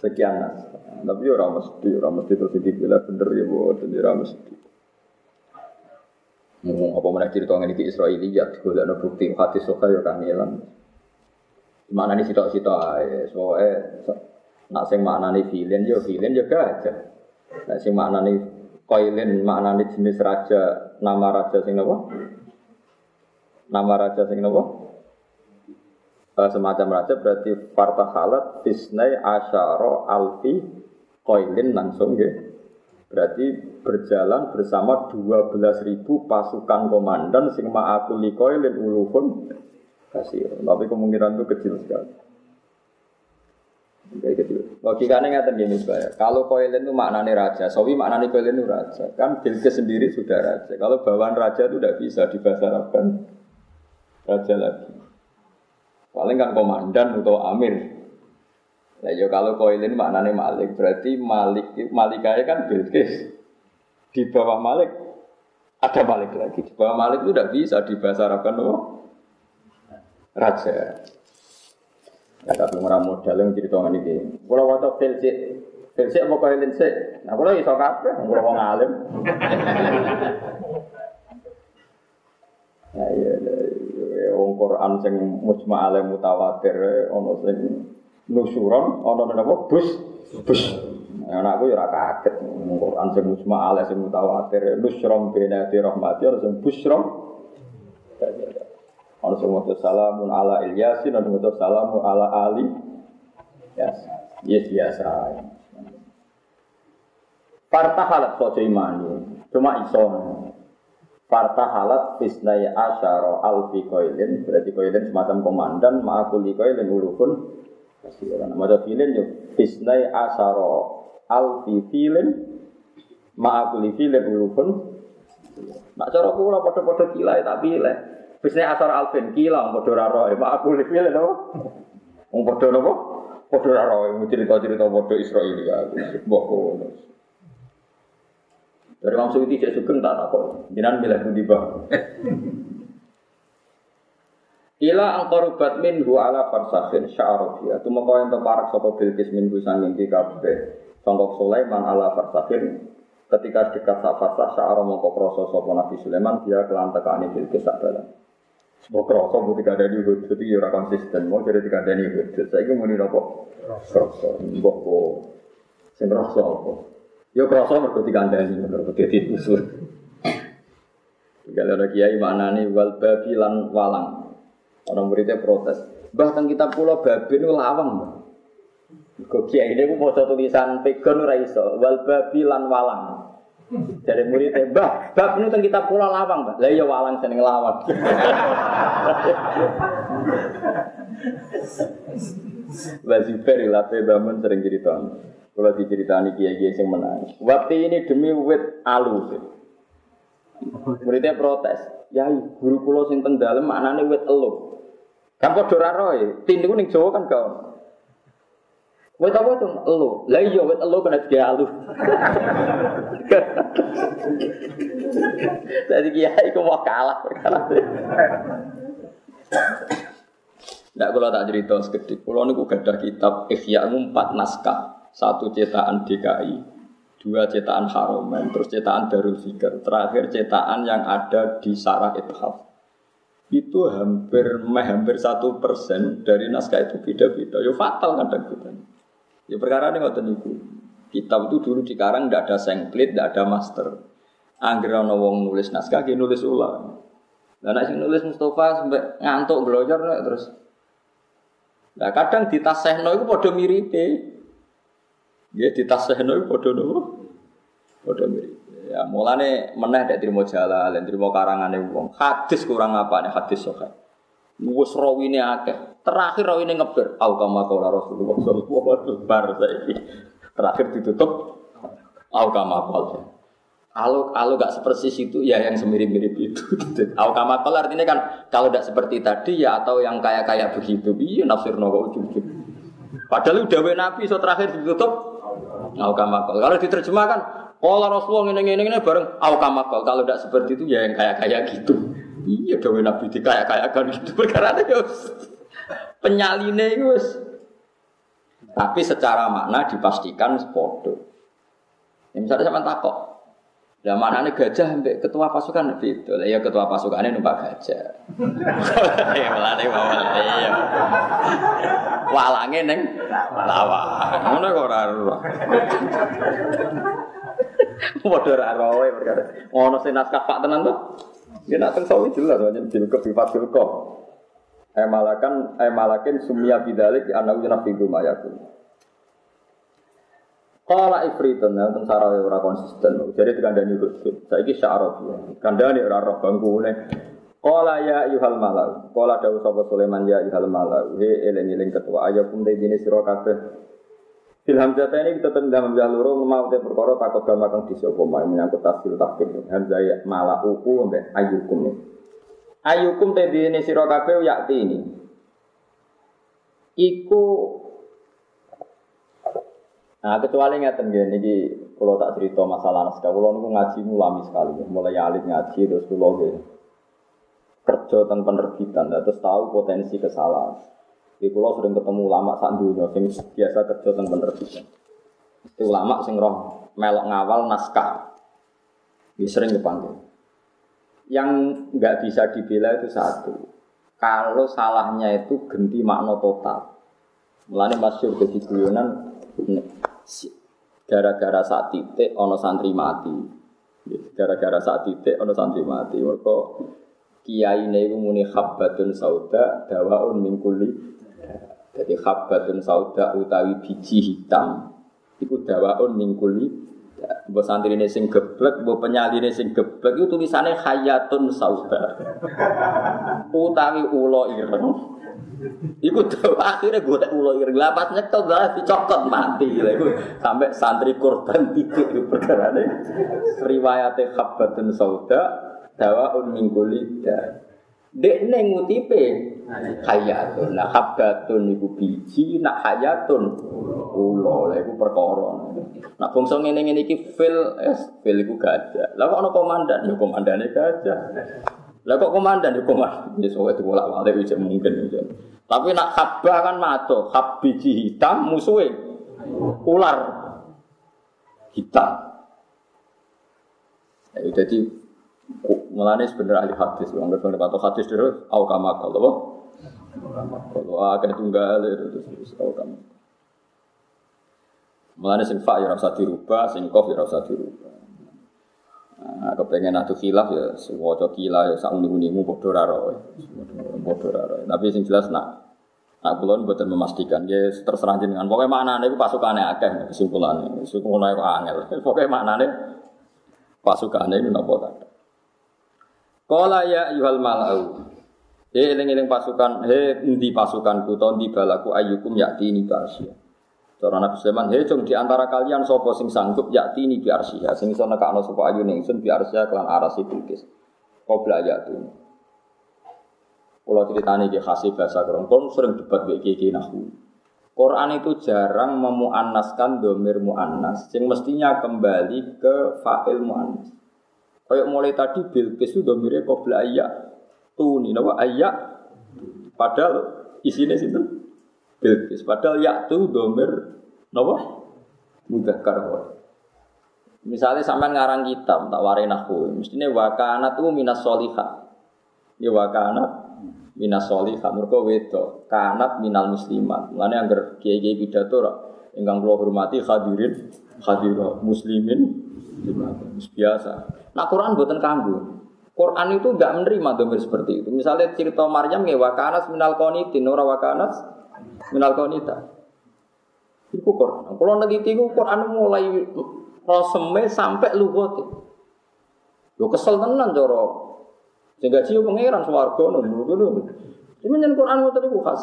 sekian nas. Tapi ya ora mesti, ora mesti terus dibilang bener ya boten ya ora mesti. Ngomong apa mana cerita ngene iki Israiliyat golekno bukti hadis soka ya kangelan. Mana nih sitok-sitok ae, soe nak sing maknane filin ya filin ya gajah. Nak sing maknane koilin maknane jenis raja, nama raja sing napa? Nama raja sing napa? Eh, semacam raja berarti fartahalat tisnai asyara alfi koilin langsung ya. Berarti berjalan bersama 12.000 pasukan komandan sing ma'akuli koilin ulufun kasih. Tapi kemungkinan itu kecil sekali. Kayak kecil. Logikanya nggak gini saya. Kalau koilin itu maknanya raja, sawi maknanya koilin itu raja. Kan Bilqis sendiri sudah raja. Kalau bawaan raja itu tidak bisa dibahasa Arabkan raja lagi. Paling kan komandan atau amir. Nah, ya kalau koilin maknanya malik, berarti malik malikanya kan Bilqis. Di bawah malik ada malik lagi. Di bawah malik itu tidak bisa dibahasa Arabkan oh, raja. Ya tapi ora modal yang cerita ngene iki. Kula waca filsik. Filsik apa koilin sik? Nah kula iso kabeh, kula wong alim. Ya iya, iya. wong Quran sing mujma' alim mutawatir ana sing nusuron ana napa bus bus. Ya, anakku ya ora kaget Quran sing mujma' alim sing mutawatir nusron bena di rahmati ana sing busron. Ana sing maca salamun ala Ilyasin, ana maca salamun ala Ali. Yes, yes biasa. Fartahalat sojo imani, cuma iso. Fartahalat fisnai asyara alfi koilin, berarti koilin semacam komandan, ma'akuli koilin ulufun. Nama filin yo fisnai asyara alfi filin, ma'akuli filin ulufun. Nak cara kula padha-padha kilai tak pilih. Fisnai asyara alfin kila padha ra roe, ma'akuli filin apa? Padha napa? Padha ra roe, cerita-cerita padha Israil ya. Mbok. Dari Imam Suyuti cek sugeng tak takut. Jinan bilang budi bah. Ila angkorubat minhu ala farsakhin sya'arofiyah. Itu mau yang teparak sopo bilkis minhu sanging di kabeh. Sangkok Sulaiman ala farsakhin. Ketika dekat sak farsah sya'aro mongko kroso sopo Nabi Sulaiman. Dia kelantekani bilkis sak balan. Sebuah kroso bu tiga dari hudud. Itu ya konsisten. Mau jadi tiga dari hudud. Saya ingin muni nopo. Kroso. Mbok ko. Sing kroso apa? Yo kroso mergo dikandani mergo dadi usul. Kalau ada kiai mana nih wal babi lan walang. Orang muridnya protes. Bahkan kita pulau babi itu lawang. Kok kiai ini mau tulisan pegon ora iso. Wal babi lan walang. Dari muridnya, bah, bab ini kan kita pulau lawang, bah. Lah iya walang seneng lawang. Mbak Zubair lape bangun sering cerita. Kalau diceritani kiai-kiai yang menangis. Waktu ini demi wit alu. Muridnya protes. Ya, guru kulo sing teng dalem maknane wit elu. Kan padha ora roe. Tindiku ning Jawa kan gak ono. Wit apa tuh? Elu. Lah iya wit elu kena dia alu. Jadi kiai ku mau kalah perkara. Nggak kalau tak cerita sekedip. Kalau niku gadah kitab Ihya empat naskah satu cetakan DKI, dua cetakan Haromen, terus cetakan Darul Fikr, terakhir cetakan yang ada di Sarah Ithaf. Itu hampir hampir satu persen dari naskah itu beda-beda. Ya fatal kadang kita. Ya perkara ini ngoten niku. Kitab itu dulu dikarang tidak ada sengklit, tidak ada master. Angger ana wong nulis naskah ki nulis ulang. Lah nek sing nulis Mustafa sampai ngantuk glojor terus. Lah kadang ditasehno iku padha miripe. Ya iku padha nopo? Padha mirip. Ya mulane meneh nek trimo jalan, trimo karangane wong. Hadis kurang apa nih hadis sahih. Wis rawine akeh. Terakhir rawine ngeber. Au kama qala Rasulullah sallallahu alaihi wasallam. Terakhir ditutup au kama qala. Kalau kalau nggak seperti itu ya yang semirip-mirip itu. Au kama qala artinya kan kalau tidak seperti tadi ya atau yang kayak-kayak begitu. Iya nafsir kok ujug-ujug. Padahal udah Nabi so terakhir ditutup Aukamakol. Kalau diterjemahkan, Allah Rasulullah ini ini ini bareng aukamakol. Kalau tidak seperti itu ya yang kayak kayak gitu. Iya dong Nabi di kayak kayak kan gitu perkara itu. Penyaline itu. Tapi secara makna dipastikan podo. Ya, misalnya sama takok, Mana nih gajah sampai ketua pasukan itu. Lah ya ketua pasukannya numpak gajah. ya melane bawal ya. Walange neng lawa. Ngono kok ora ora. Padha ora roe perkara. Ono sing naskah Pak tenan tuh. Ya nak teng sawi jelas wajan bilkop bifat bilkop. Emalakan emalakin sumia bidalik anahu nafi gumayakun. Kala ifritun ya tentang sarawe ora konsisten. Jadi dikandani hudud. Saiki syarab ya. Kandani ora roh bangkune. Kala ya yuhal malau. Kala dawuh sapa Sulaiman ya yuhal malau. He eling-eling ketua ayakum dine sira kabeh. Fil hamzah ini kita tendang hamzah loro mau te perkara takut gama kang disapa menyangkut tafsir takdir. Hamzah ya malauku mbek ayukum. Ayukum te dine sira kabeh yakti ini. Iku Nah, kecuali ngeten nggih niki kalau tak cerita masalah naskah, kalau niku ngaji mulami sekali, mulai alit ngaji terus kula nggih kerja tentang penerbitan, terus tahu potensi kesalahan. Di pulau sering ketemu ulama sak dunia sing biasa kerja tentang penerbitan. Itu ulama sing roh melok ngawal naskah. Ini sering dipanggil. Yang nggak bisa dibela itu satu. Kalau salahnya itu ganti makna total. Mulane masyur jadi guyonan gara-gara saat titik ono santri mati. Gara-gara saat titik ono santri mati. Mereka kiai ini muni khabbatun sauda dawaun mingkuli jadi khabbatun sauda utawi biji hitam. Itu dawaun mingkuli Mbok santri ini sing geblek, mbok penyali ini sing geblek itu tulisannya hayatun sauda. Utawi ulo ireng. Iku tuh akhirnya gue ulo ireng lapas nyekel lah dicokot mati iku sampai santri korban tiga itu perkara ini riwayatnya khabatun sauda dawa un mingguli dek neng ngutipe. Hayatun nah khabatun iku biji nak hayatun ulo lah iku perkara. Nah bangsa ngene ngene iki fil es fil iku gajah. Lah kok ana komandan? Ya komandane gajah. Lah kok komandan? Di komandan? Ya soalnya itu bolak balik ujian mungkin. Tapi nak khabah kan mato, khab biji hitam musuhnya ular. Hitam. Ya, jadi mulane sebenarnya ahli hadis, wong ngerti atau hadis dulu, au kamakal, apa? Kalau agak tunggal itu terus au kamakal. Mulane sing fa ya rasa dirubah, sing kof ya rasa dirubah. Nah, kepengen atuh khilaf ya sewaca kila ya sak uni-unimu padha ra Padha ra Tapi sing jelas nak nak kula mboten memastikan ya terserah jenengan. Pokoke maknane iku pasukane akeh kesimpulane. Kesimpulannya kok angel. Pokoke maknane pasukane ini napa kata. Qala ya ayyuhal mala'u. He eling-eling pasukan, he endi pasukanku to ndi balaku ayyukum yakti ini basya. Cara Nabi Sulaiman, hei cung di antara kalian sopo sing sanggup yakti ini biar ya, sing iso nekakno sopo ayu ningsun biar sia kelan arasi bilkis. Qobla yakti. Kalau ceritanya di khasih bahasa Quran, sering debat bagi kiai nahu. Quran itu jarang memuannaskan domir muannas, sing mestinya kembali ke fa'il muannas. Kayak mulai tadi bilkis itu domirnya qobla ayak tuni, nama ayak. Padahal isinya sih Bilqis. Padahal ya tuh domir mudah karwo. Misalnya sampai ngarang kitab tak warai nahu, mestinya wakana tuh minas solihat. Ya wakana minas solihat. Mereka wedo kanat minal muslimat. Mengenai angger kiai kiai pidato enggang kula hormati hadirin hadir muslimin biasa. Nah Quran buatan kanggu. Quran itu enggak menerima domir seperti itu. Misalnya cerita Maryam ya wakanas minal konitin, ora wakanas minal konita. Iku Quran. Kalau neliti iku Quran mulai roseme sampai lugot. Yo kesel tenan cara. Sehingga jiwa pangeran swarga ngono. Ini nyen Quran ngoten iku khas.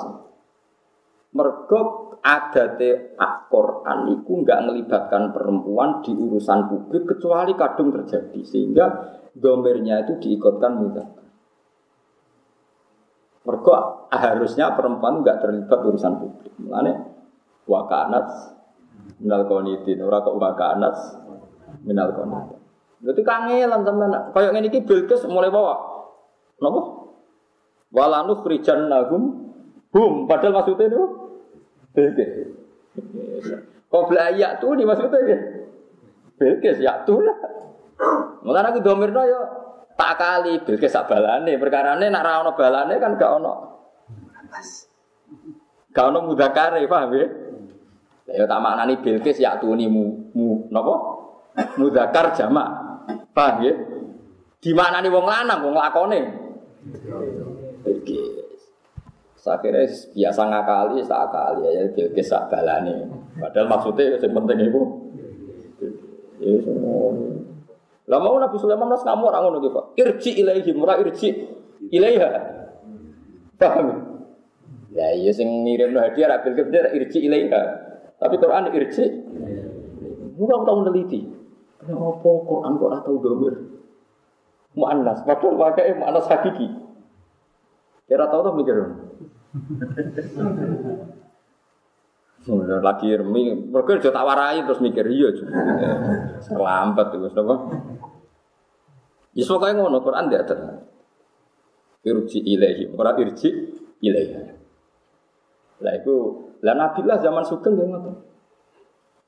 Mergo adate Quran iku enggak melibatkan perempuan di urusan publik kecuali kadung terjadi sehingga domernya itu diikutkan mudah. Mereka harusnya perempuan nggak terlibat urusan publik. Mulane wakanat minal konitin, ora kok wakanat minal konitin. Berarti kangelan sampean. Kayak ngene iki Bilqis mulai bawa. Napa? Walanu khrijan nagum hum padahal maksudnya itu Bilqis. Qabla ya tuh nih maksudnya ya. Ya tuh lah. Mulane aku domirno yo tak kali Bilqis sak balane, perkarane nak ra balane kan gak ono. Gak ono mudakare, paham ya? Ya tak maknani Bilqis ya tuni mu, mu napa? Mudakar jamak. Paham ya? Di maknani wong lanang, wong lakone. Akhirnya biasa ngakali, tak akali ya, Bilqis sak balane. Padahal maksudnya yang penting itu. Ya, lah mau Nabi Sulaiman mas kamu orang ngono gitu. Irji ilaihi murah irji ilaiha. Paham? Ya iya sing ngirim hadiah ra kebir irji ilaiha. Tapi Quran irji. Tahu meneliti. Kenapa Quran kok ora tahu domir? Mu'annas, padahal pakai mu'annas hakiki. Kira tahu tuh mikir. Lagi remi, mereka udah tak terus mikir iya juga. Terlambat itu, apa? Ya pokoknya ngono Quran dia ada. Irji ilahi, orang irji ilahi. Lah itu, lah Nabi lah zaman sugeng dia ngono.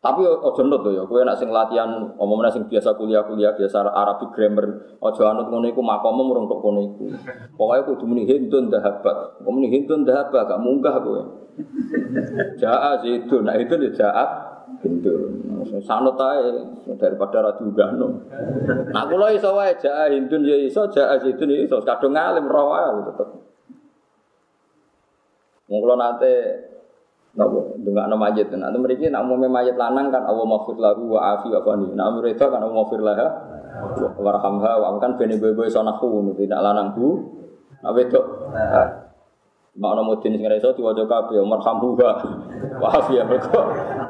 Tapi ojo nut ya, kowe nak sing latihan omongnya sing biasa kuliah-kuliah biasa Arabic grammar, ojo anut ngono iku makomu murung tok ngono iku. Pokoke kudu muni hindun dahabat. Kok muni hindun dahabat gak munggah kowe. Jaa itu, nah itu dia jaat hindun. Sanut ae daripada ra diunggahno. Nah kula iso wae jaa hindun ya iso, jaa zaitun ya iso. Kadung ngalim roh wae tetep. Wong kula nate Napa ndongakno mayit. Nah, itu mriki nek umume mayit lanang kan Allah maghfir lahu wa afi wa fani. Nek umure itu kan Allah maghfir laha warhamha wa kan bene bobo iso nahu tidak lanang bu. Nek wedok Makna mudin sing iso diwaca kabeh marhamhuha. Wa afi ya mergo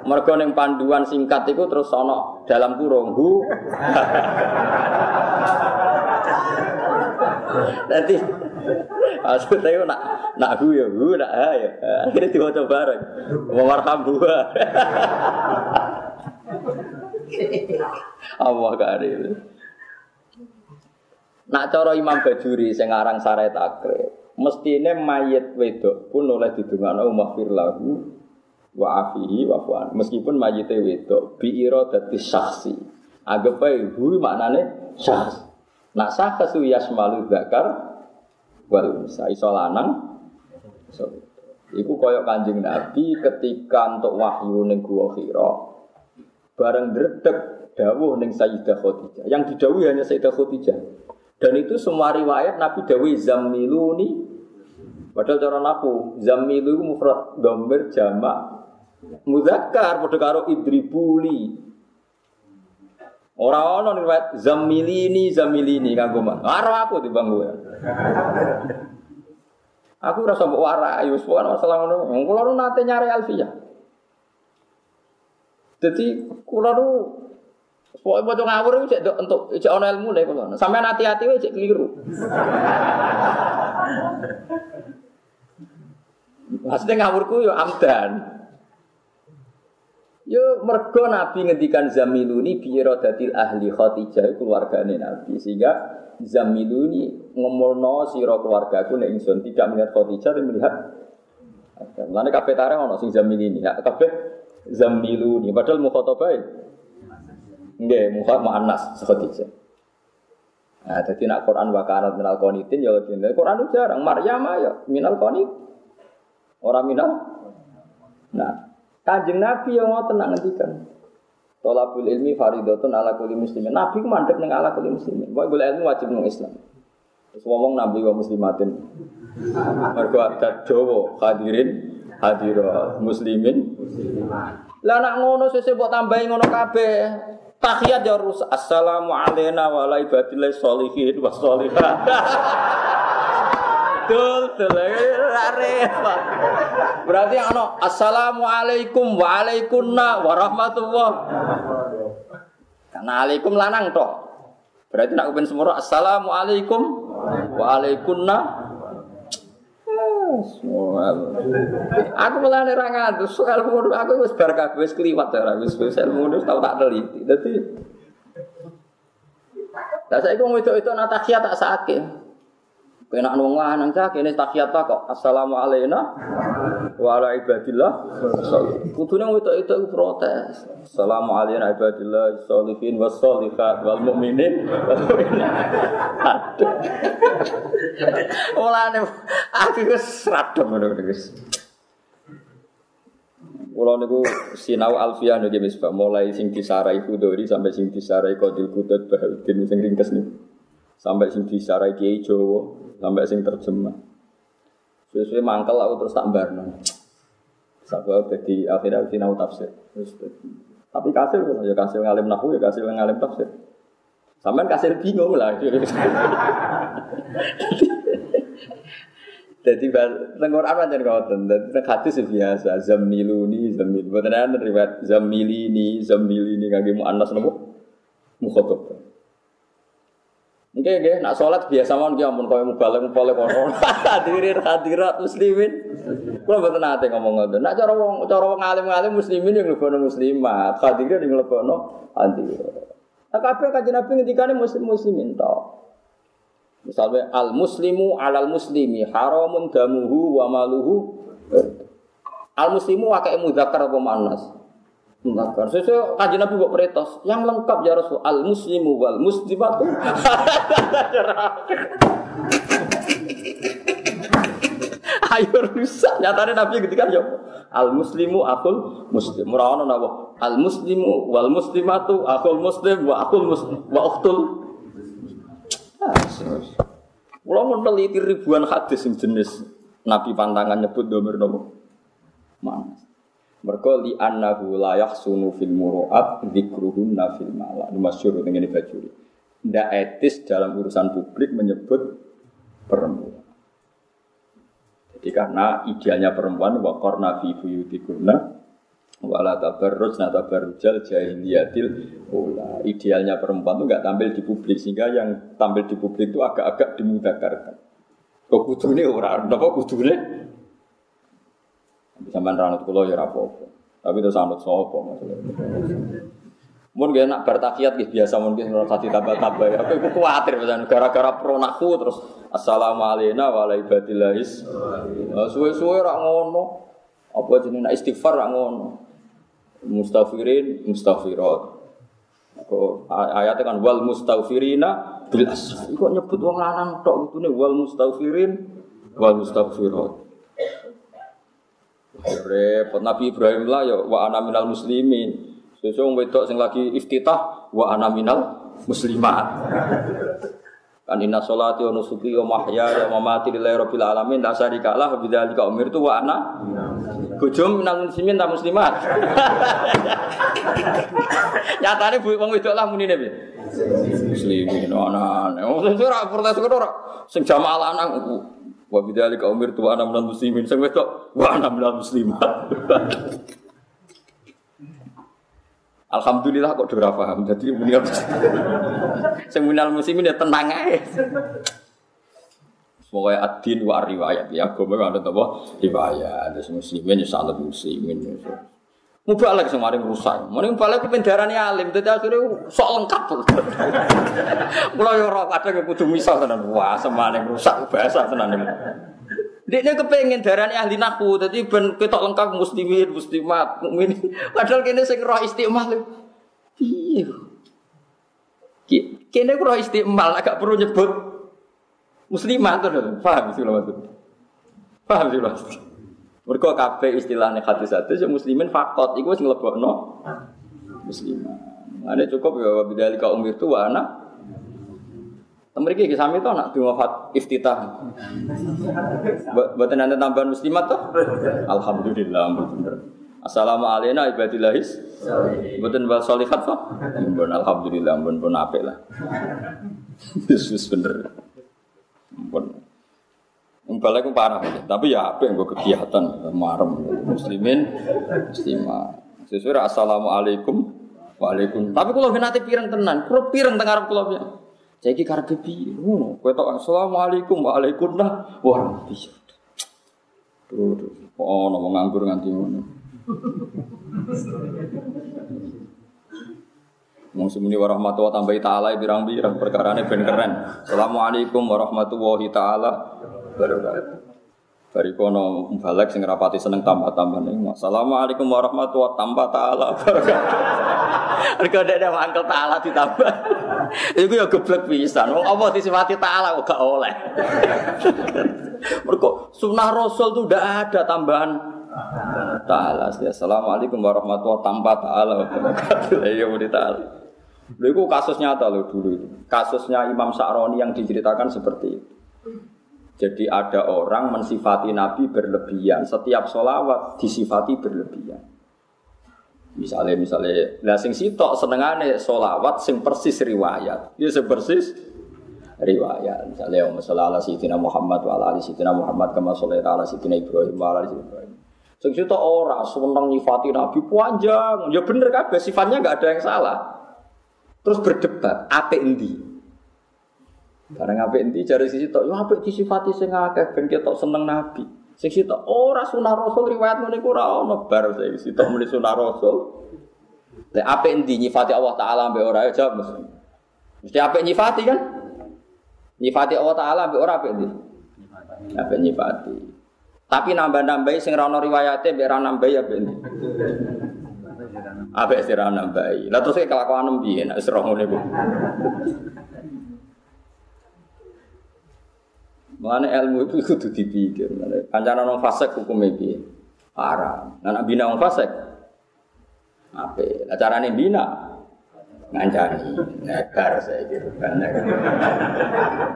mergo ning panduan singkat iku terus ana dalam kurung hu. Nanti Asal saya nak nak hu ya hu nak ha ya. Akhirnya diwaca bareng. Wa marhamhuha. Allah karim. Nak cara Imam Bajuri sing aran Sarai Takrib, mestine mayit wedok pun oleh didungakno maghfir lahu wa afihi wa fuan. Meskipun mayite wedok bi iradati syakhsi. Anggap ae hu maknane syakhs. Nak kesu yasmalu zakar wal unsa iso lanang iso Iku koyok kanjeng Nabi ketika untuk wahyu ning gua Hira bareng dredeg dawuh ning Sayyidah Khadijah. Yang didawuhi hanya Sayyidah Khadijah. Dan itu semua riwayat Nabi dawuhi zammiluni padahal cara naku zammilu mufrad dhamir jamak muzakkar padha karo idribuli. Ora ana riwayat zammilini zammilini kanggo man. Karo aku timbang kowe. Aku rasa mbok warai wis pokoke masalah ngono. Kula nu nate nyari Alfia. Jadi kula nu Pokoknya mau ngawur itu cek untuk cek ono ilmu deh kalau sampai hati-hati itu cek keliru. Maksudnya ngawurku yo amdan. Yo mergo Nabi ngendikan zamiluni birodatil ahli Khadijah keluargane Nabi. Sehingga zamiluni ngomolno sira keluargaku nek ingsun. Tidak melihat Khadijah tapi melihat Mulane kabeh tareh ono sing zamilini ya kabeh zamiluni padahal mukhatabah nggih mukhat muannas Khadijah Nah, jadi nak Quran wakarat minal qanitin ya lebih Quran itu jarang. Maryam ya minal qanit. Orang minal. Nah, kanjeng Nabi yang mau tenang ngendikan. Tolabul ilmi faridatun ala kulli muslimin. Nabi ku mandek ning ala kulli muslimin. Pokoke golek ilmu wajib nang Islam. Terus ngomong nabi wa muslimatin. Mergo adat Jawa hadirin hadira muslimin. Lah nak ngono sesuk mbok tambahi ngono kabeh. Tahiyat ya rus. Assalamu alayna wa ala ibadillah sholihin wa sholihat. Dul, dul, repot. Berarti ono assalamualaikum wa alaikunna warahmatullah. Karena alaikum lanang toh. Berarti nak ben semua assalamualaikum wa alaikunna. Aku malah ora ngantus, ilmu aku wis bar kabeh wis kliwat ora wis wis ilmu tau tak teliti. Dadi Lah saiki wong wedok itu natakhiya tak sakit. Kena wong lanang cah kene tahiyat ta kok. Assalamu alayna wa ala ibadillah. Kudune itu protes. Assalamu alayna ibadillah sholihin wal mukminin. Mulane aku wis radem ngono wis. Kula niku sinau alfiah nggih misbah mulai sing disarai Khudori sampai sing disarai Qadil Qudud Bahaudin sing ringkes niku. Sampai sing disarai Kiai Jawa sampai sing terjemah. Sesuai mangkel aku terus tak barno. Sabab jadi akhirnya sinau tafsir. tapi kasir ya kasir ngalim nahu ya kasir ngalim tafsir. Sampai kasir bingung lah. Jadi tengor apa jadi ngoten. Jadi hadis biasa zamiluni zamil. Bukan ada riwayat zamilini zamilini mu anas nopo mukhotob. Oke, oke, nak sholat biasa mau dia ampun kau mubalek mubalek kono. Hadirin hadirat muslimin. Kalau betul nanti ngomong ngotot. Nak cara wong cara wong alim alim muslimin yang lebih muslimat. Hadirin yang lebih no hadirat. Nah, kabeh kanjeng Nabi ngendikane muslim muslimin toh. Misalnya al muslimu alal muslimi haramun damuhu wa maluhu. Al muslimu wakai mudzakkar apa Mengakar. Sesuai kajian Nabi buat peritos yang lengkap ya Rasul al muslimu wal muslimatu. Ayo rusak. Nyatanya Nabi ketika ya al muslimu akul muslim. Murawana nawa al muslimu wal muslimatu akul muslim wa akul muslim wa uktul. Kalau meneliti ribuan hadis jenis Nabi pantangan nyebut domir nopo mana? Mergo li annahu la yahsunu fil muru'at dzikruhunna fil mala. Ini masyhur dengan bajuri. Tidak etis dalam urusan publik menyebut perempuan. Jadi karena idealnya perempuan wa qarna fi buyutikunna wala tabarruj na tabarrujal jahiliyatil ula. Idealnya perempuan itu enggak tampil di publik sehingga yang tampil di publik itu agak-agak dimudakarkan. Kok kudune ora, napa kudune Sampai ranut kulo ya rapopo. Tapi itu sanut sopo maksudnya. Mungkin gak enak bertakiyat gitu biasa mungkin ngerasa ditambah-tambah ya. Aku khawatir misalnya gara-gara pronaku terus assalamualaikum warahmatullahi wabarakatuh. Suwe-suwe rak ngono. Apa jenis nak istighfar rak ngono. Mustafirin, mustafirat. Ayatnya kan wal mustafirina bil asr. Kok nyebut wong lanang tok nih wal mustafirin wal mustafirat. Repot Nabi Ibrahim lah ya wa ana minal muslimin. Sesuk wedok sing lagi iftitah wa ana minal muslimat. Kan inna sholati wa nusuki wa mahya wa mamati lillahi rabbil alamin la syarika lah bidzalika umirtu wa ana bojo minal muslimin ta muslimat. Nyatane bu wong wedok lah munine piye? Muslimin ana. Wong sing ora protes ora sing jamaah lanang Wa bidzalika umirtu wa ana minal muslimin. Sing wedok wa ana minal muslimat. Alhamdulillah kok ora paham. Jadi muni sing minal muslimin ya tenang ae. Pokoknya adin wa riwayat ya agama ada apa riwayat ada muslimin ya salat muslimin Mubalek sing maring rusak. Maring mubalek ku pendarane alim, dadi akhire sok lengkap. Kula yo ora kadang kudu misal tenan. Wah, semane rusak bahasa tenan. Dekne kepengin darane ahli nahwu, dadi ben ketok lengkap muslimin, muslimat, mukmin. Padahal kene sing roh istiqmal. Iya. Kene ku roh istiqmal agak perlu nyebut muslimat to, paham sih maksud. Paham sih maksud. Mereka kabeh istilahnya hadis hadis yang muslimin fakot, itu wis nglebokno musliman. Ada cukup ya bidali kaum itu wa anak. Mereka kisah itu anak dua fat iftitah. Buat nanti tambahan muslimat tuh. Alhamdulillah bener. Assalamualaikum ibadillahis. Buatan bahas solihat tuh. Bun alhamdulillah bun pun apik lah. Yesus bener. Balik parah. Tapi ya apa yang gue kegiatan marem muslimin muslimah. Sesuai assalamualaikum waalaikum. Tapi kalau nanti pirang tenan, kalau pirang tengah Arab kalau ya. Saya ki karep piye? Ngono. Kowe tok assalamualaikum waalaikum nah. Wah, bisa. Oh, mau nganggur nganti ngono. Wong semuni warahmatullahi tambah taala pirang-pirang perkarane ben keren. Assalamualaikum warahmatullahi taala wabarakatuh. Bari kono balik sing rapati seneng tambah-tambah ning. Assalamualaikum warahmatullahi tambah taala. Mergo nek ada mangkel taala ditambah. Iku ya geblek pisan. Wong apa disifati taala kok gak oleh. Mergo sunnah Rasul tuh udah ada tambahan taala. Assalamualaikum warahmatullahi tanpa taala wabarakatuh. Ya mau taala. Lha kasus nyata loh dulu itu. Kasusnya Imam Sa'roni yang diceritakan seperti itu. Jadi ada orang mensifati Nabi berlebihan. Setiap solawat disifati berlebihan. Misalnya, misalnya, lah sing sitok senengane solawat sing persis riwayat. Dia sing persis riwayat. Misalnya, Om ala Sayyidina Muhammad wa ala Sayyidina Muhammad kama sholaita ala Sayyidina Ibrahim wa ala Ibrahim. Sing sitok ora seneng nyifati Nabi panjang. Ya bener kabeh sifatnya enggak ada yang salah. Terus berdebat, apa endi? Barang apa endi jari sisi tok, yo apa disifati sing akeh ben ketok seneng Nabi. Sing sitok ora sunah Rasul riwayat ngene iku ora ono bar sing sitok muni sunah Rasul. Lek apa endi nyifati Allah taala mbek ora ya jawab mesti. Mesti apa nyifati kan? Nyifati Allah taala mbek ora apa endi? Apa nyifati. Tapi nambah-nambahi sing ora ono riwayate mbek ora nambahi apa endi? Apa istirahat nambahi. Lah terus kelakuan piye nek roh ngene iku. Mengenai ilmu itu kudu dipikir. Kancana nong fasek hukum piye? Haram. Nah, bina nong fasek. Apa? Lah carane bina ngancani negar saya gitu kan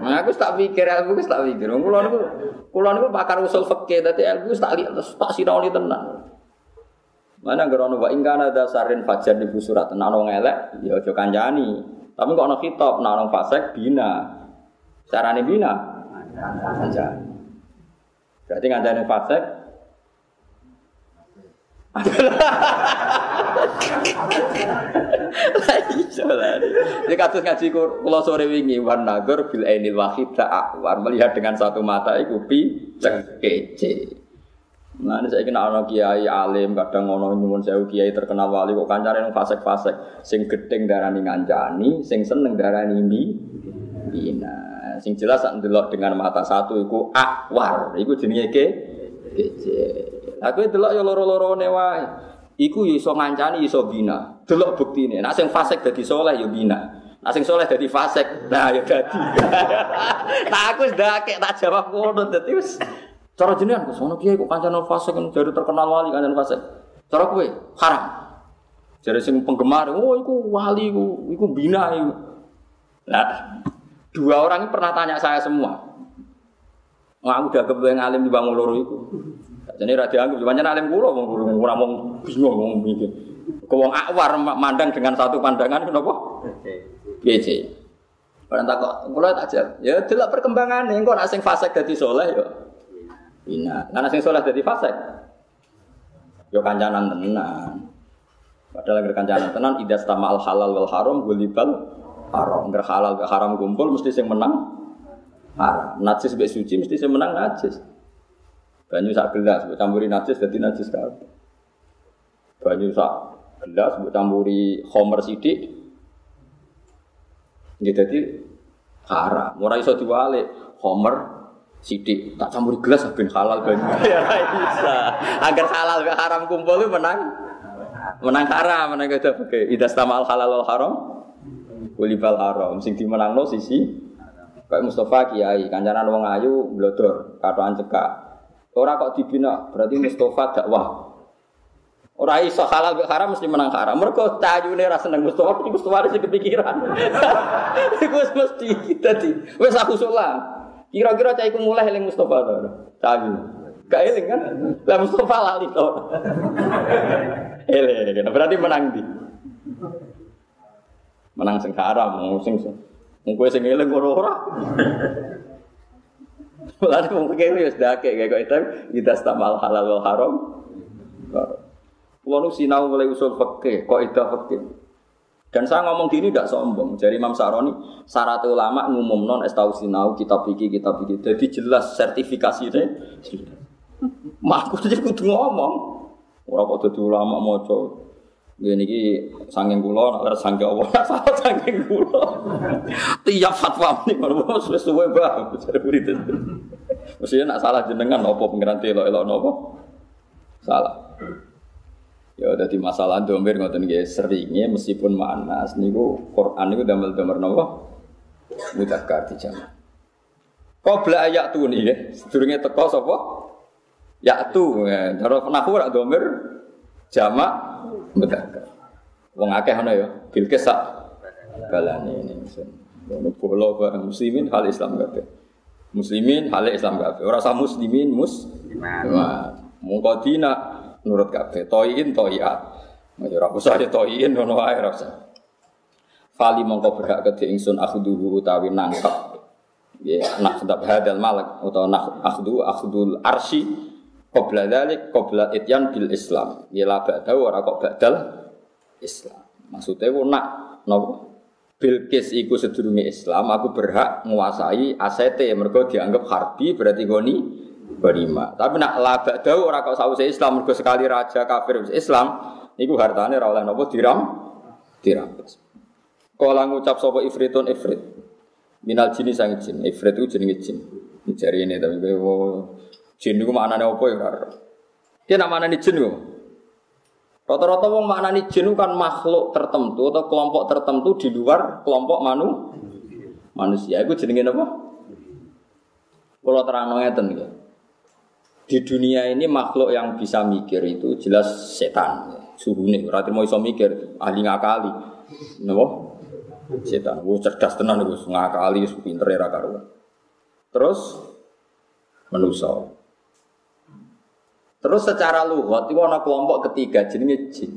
nah aku tak pikir ilmu aku tak pikir kulo niku kulo niku pakar usul fikih dadi ilmu tak lihat tak sinau tenan Mana gerono wa ingkana dasarin fajar di surat nano ngelek ya aja kanjani. Tapi kok ana kitab nano fasek bina. Carane bina kanjani. Berarti kanjani fasek. Ini kasus ngaji kula sore wingi wan nagur bil ainil wahid ta'awar melihat dengan satu mata iku pi cek kece. Nah, ini saya kenal anak kiai alim, kadang ngono nyumun saya kiai terkenal wali kok kancane nang fasek-fasek, sing gedeng darani ngancani, sing seneng darani mi bina. Sing jelas sak ndelok dengan mata satu iku akwar, iku jenenge ke kece. Aku delok ya loro-lorone wae. Iku ya iso ngancani iso bina. Delok buktine. Nek sing fasek dadi soleh ya bina. Nek sing soleh dadi fasek, nah ya dadi. nah aku wis ndakek tak jawab ngono dadi wis Cara jenengan kok sono kiai kok kancane fasik kan jadi terkenal wali kancane fasik. Cara kowe haram. Jadi sing penggemar, oh iku wali iku, iku bina iku. Nah, dua orang pernah tanya saya semua. Wah, udah kebetulan alim di bangun loro itu. Jadi rada anggap, banyak alim kulo, orang mau bingung, mau mikir. Kau akwar mandang dengan satu pandangan, kenapa? Gece. Orang takut, kulo tak jawab. Ya, tidak perkembangan. Engkau nak sing fasik jadi soleh, ya. Ina, karena sing soleh jadi fasek. Yo kancanan tenan. Padahal kancanan tenan idas al halal wal haram gulibal haram. Agar halal ke haram kumpul mesti sing menang haram. Najis be suci mesti sing menang najis. Banyu sak gelas mbok campuri najis dadi najis kabeh. Banyu sak gelas mbok campuri homer sithik. Nggih dadi haram. Ora iso diwalik. Homer sidik tak campur gelas ben halal banyu ya bisa agar halal ke haram kumpul menang menang haram menang itu oke idas tamal halal wal haram kulibal haram sing dimenang lo sisi kayak Mustafa Kiai kancanan wong ayu blodor katoan cekak orang kok dibina berarti Mustafa dakwah Ora iso halal ke haram mesti menang haram. Mergo tajune ra seneng Mustafa, Mustafa wis kepikiran. Iku mesti kita di. Wis aku sulam. Kira-kira cah iku mulai eling Mustafa to. Cah Gak eling kan? Lah Mustafa lali to. Eling, berarti menang di. Menang sing haram, sing Wong kowe sing eling ora ora. Lalu wong kene wis dake kayak kok itu kita stamal halal wal haram. Nu sinau mulai usul fikih, kok itu fikih. Dan saya ngomong gini tidak sombong. Jadi Imam Saroni, syarat ulama ngumum non estau sinau kitab pikir kitab pikir. Jadi jelas sertifikasi sertifikasinya. Mak aku jadi kudu ngomong. Orang kok jadi ulama moco. Gini ki sangking kulo, nak sangking Allah, nak salah sangking kulo. Tiap fatwa ini kalau mau sesuai banget, jadi murid itu. Mestinya nak salah jenengan, nopo pengiran telo elok nopo salah. Ya udah di masalah domir ngoten nggih seringnya meskipun manas niku Quran niku damel-damel napa mudzakkar di jamak. Qabla ayat tu nih ya, sedurunge teko sapa? Ya tu, cara nahwu rak domir jamak Mudzakkar. Wong akeh ana ya, Bilqis sak balane ini. Ono bareng muslimin hal Islam kabeh. Muslimin hal Islam kabeh. Ora usah muslimin mus. Wah, mungkodina nurut kabeh. Toyin toyat. Ya ora usah ya toyin ngono wae ora usah. Fali mongko berhak kedhe ingsun akhduhu utawi nangkep. Ya, nak sedap hadal malak utawa nak akhdu akhdul arsi Qabla dzalik qabla ityan bil Islam. Ya la ba'da ora kok badal Islam. Maksudnya ku nak napa? Bilqis iku sedurunge Islam, aku berhak menguasai asete mergo dianggap harbi berarti goni berima. Tapi nak la ba'da ora kok Islam mergo sekali raja kafir Islam niku hartane ora oleh napa diram dirampas. Kala ngucap sapa ifritun ifrit. Minal jini sang jin. Ifrit itu jenenge jin. Jari ini tapi Jin itu maknanya apa ya karo? Dia nak maknanya jin kok. Rata-rata wong maknanya jin itu kan makhluk tertentu atau kelompok tertentu di luar kelompok manu manusia. Itu jenenge apa? Kalau terang ngeten ya. Di dunia ini makhluk yang bisa mikir itu jelas setan. Suhu nih, berarti mau iso mikir, ahli ngakali. Napa? Setan. Gue cerdas tenan gue ngakali, pinter ya karuan. Terus manusia. Terus secara lugat itu ada kelompok ketiga jenenge jin.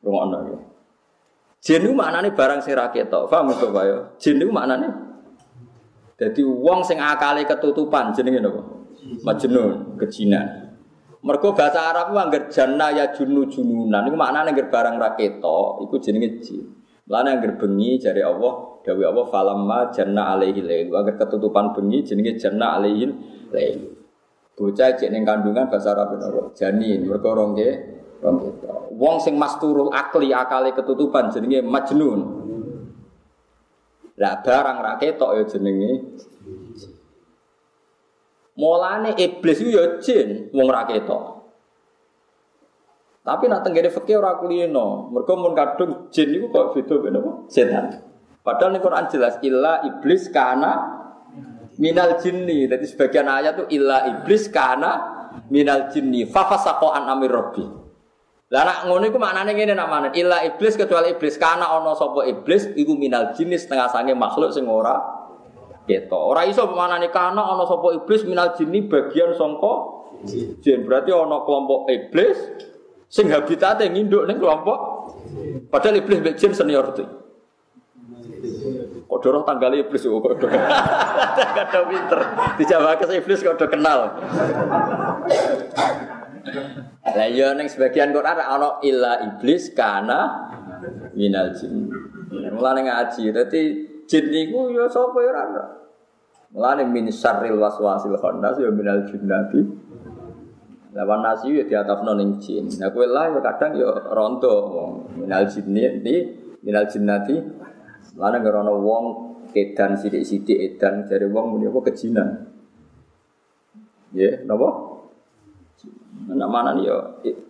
Rungokno ya. Jin itu maknanya barang sing ra ketok. Paham to, Pak ya? Jin itu maknanya jadi wong sing akale ketutupan jenenge napa? Majnun, kejinan. Mergo bahasa Arab ku angger janna ya junu jununan iku maknane angger barang ra ketok iku jenenge jin. Lane angger bengi jare Allah, dawuh Allah falamma janna alaihi lail. Angger ketutupan bengi jenenge janna alaihi lail. Bocah cek ning kandungan bahasa Arab napa? Janin, mergo rong ke Wong sing masturul akli akale ketutupan jenenge majnun. Lah barang ra ketok ya jenenge Mulane iblis itu ya jin wong ra ketok. Tapi nak tenggene fikih ora kulino, mergo mun kadung jin niku kok beda ben? Setan. Padahal ning Quran jelas illa iblis kana minal jinni. Jadi sebagian ayat itu illa iblis karena minal jinni. Fafasaqo an amir rabbi. Lah nak ngono iku maknane ngene mana? Illa iblis kecuali iblis karena ana sapa iblis iku minal jinni setengah sange makhluk sing ora keto. Ora iso pemanane kana ana sapa iblis minal jinni bagian sangka jin. Berarti ana kelompok iblis sing habitate nginduk ning kelompok padahal iblis mbek jin senior tuh. Dorong tanggal iblis kok kok Kada pinter. Dijawab ke iblis kok kenal. Lah ya ning sebagian Quran ana illa iblis kana minal jin. Mulane ngaji dadi jin niku ya sapa ya ora. Mulane min syarril waswasil khannas ya minal jinnati. Lawan nasi ya di atas ning jin. Nah kowe lah ya kadang ya ronto minal jinni minal jinnati Lana ngerono wong kedan sidik-sidik edan dari wong muni apa kejinan. Ya, napa? Nak mana nih ya?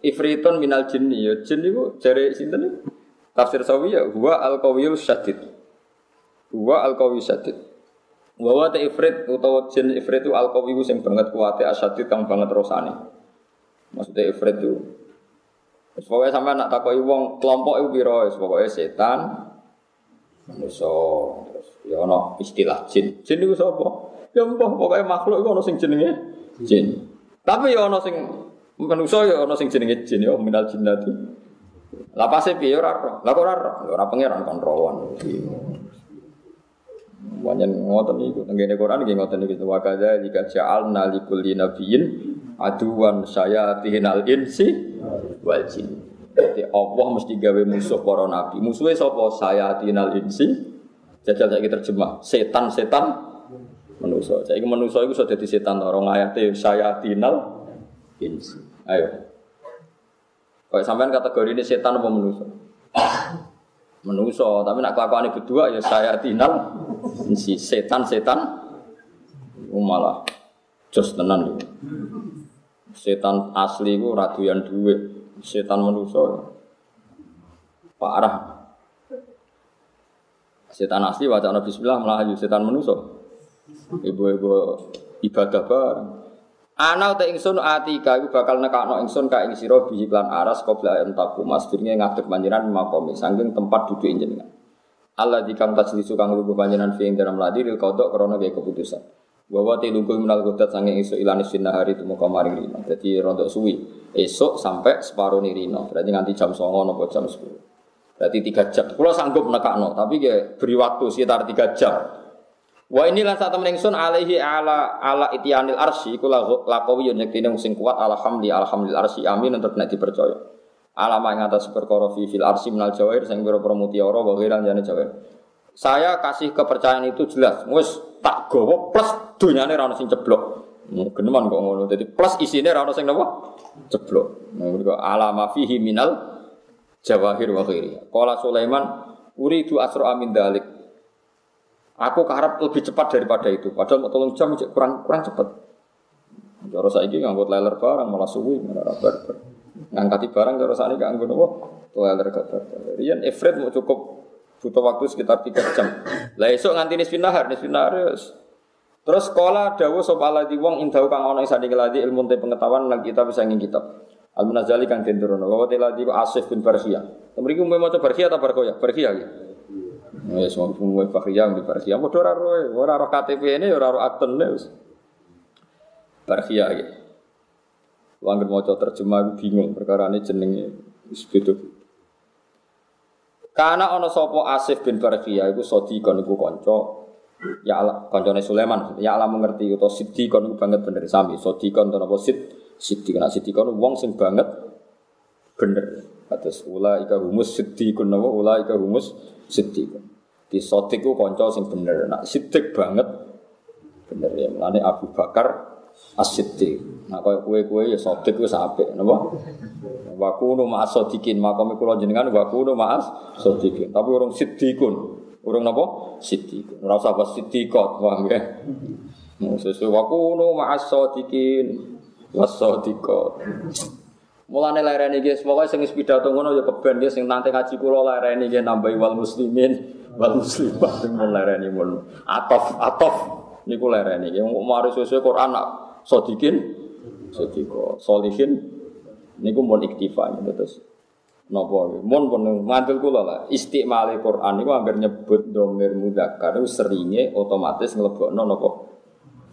Ifritun minal jinni ya. Jin niku jare sinten Tafsir sawi ya huwa al qawiyul syadid. Huwa al qawiy syadid. Wa wa ifrit utawa jin ifrit itu al qawiy sing banget kuwate asyadid kang banget rosane. Maksudnya ifrit itu Pokoknya sampai nak takoi wong kelompok itu biro, pokoknya setan, Manusa ya ana istilah jin. Jin itu sapa? Ya mbah pokoke makhluk iku ana sing jenenge jin. Tapi ya ana sing manusa ya ana sing jenenge jin ya minal jinnati. Lah pase piye ora ora. Lah kok ora ora. Pangeran kon rawan. Wanyen ngoten niku tenggene Quran nggih ngoten niku wa kadza jika ja'alna likulli nabiyyin aduwan sayatinal insi wal jin. Jadi Allah mesti gawe musuh para nabi. Musuhnya sapa? Tinal insi. Jajal saya terjemah. Setan-setan manusia. Saya manusia itu sudah jadi setan. Orang ayatnya saya tinal insi. Ayo. Kayak sampean kategori ini setan apa manusia? Manusia, tapi nak kelakuan berdua ya saya tinal si setan-setan malah jos tenan. Setan asli itu raduyan duit, setan manusia parah. Setan asli wacana bismillah malah setan manusia. Ibu-ibu ibadah bareng. Ana uta ingsun atika iku bakal nekakno ingsun ka ing sira bihi lan aras qabla entaku masdirnya ngadeg panjenengan makomi saking tempat duduk jenengan. Allah dikang tajlisu kang lugu panjenengan fi ing dalam ladi ril kodok krana gawe keputusan. Bahwa tilungku minal godat saking esuk ilani sinar hari itu muka maring rino. Jadi rontok suwi. Esok sampai separuh nih rino. Berarti nganti jam songo nopo jam sepuluh. Berarti tiga jam. Kalau sanggup nekakno, tapi ya beri waktu sekitar tiga jam. Wa ini lan sak temen alaihi ala ala itianil arsy iku laqawi yen yektine sing kuat alhamdi alhamdulil arsy amin untuk nek dipercaya. Alama ing atas perkara fi fil arsy minal jawair sing pira-pira mutiara jane jawair. Saya kasih kepercayaan itu jelas. Wis tak gowo plus dunyane ra ono sing ceblok. Geneman kok ngono. Dadi plus isine ra ono sing napa? Ceblok. Nah, alama fihi minal jawahir wa ghairi. Qala Sulaiman uridu asra amin dalik. Aku keharap lebih cepat daripada itu. Padahal mau tolong jam kurang kurang cepat. Cara saya ini ngangkut leler barang malah suwi malah barbar. Ngangkati barang cara saya ini ngangkut apa? Leler gak barbar. Rian Efred mau cukup butuh waktu sekitar tiga jam. Lah esok nganti nisfin nahar, nisfin nahar Terus sekolah dawu sop ala di wong indahu kang ono sing ngeladi ilmu te pengetahuan lan kita bisa ngin kitab. Al munazali kang den turono. Wa ladi Asif bin Barkhia. Mriki mau maca Barkhia ta Barkhia? Barkhia ya. Ya semua pengumuman Fakhiyah di Barkhiyah. Mau ora roh, ora roh KTP ini, ora roh akten wis. Gitu. Langgar mau terjemah bingung perkara ini jenenge wis Karena ono sopo Asif bin Barkhiyah iku sodikon iku kanca. Ya Allah kancane Sulaiman. Ya Allah mengerti utawa sidikon iku banget bener. Sami sodikon to napa sid sidikon sidikon wong sing banget bener. Atas ula ika humus sidikun napa? Ula ika humus sidikun di sotik ku konco sing bener. Nak sidik banget bener ya. Mulane Abu Bakar as-siddiq. Nah kaya kue-kue ya sotik ku sampe napa? Wa kunu ma'as sadiqin. Makome kula jenengan wa kunu ma'as. Tapi urung siddiqun. Urung napa? Siddiqun. Ora usah pas siddiqat, paham ya? Sesuai wa kunu ma'as sadiqin. Was sadiqat. Mulane lereni nggih pokoke sing pidato ngono ya keben nggih sing nanti ngaji kula lereni nggih nambahi wal muslimin wal muslimat sing mun lereni atof atof niku lereni yang mari sesuai Quran nak sodikin sodiko solihin niku mun iktifa gitu terus napa mun pun mantul kula lah. Istimali Quran niku anggar nyebut domir mudzakkar seringe otomatis nglebokno napa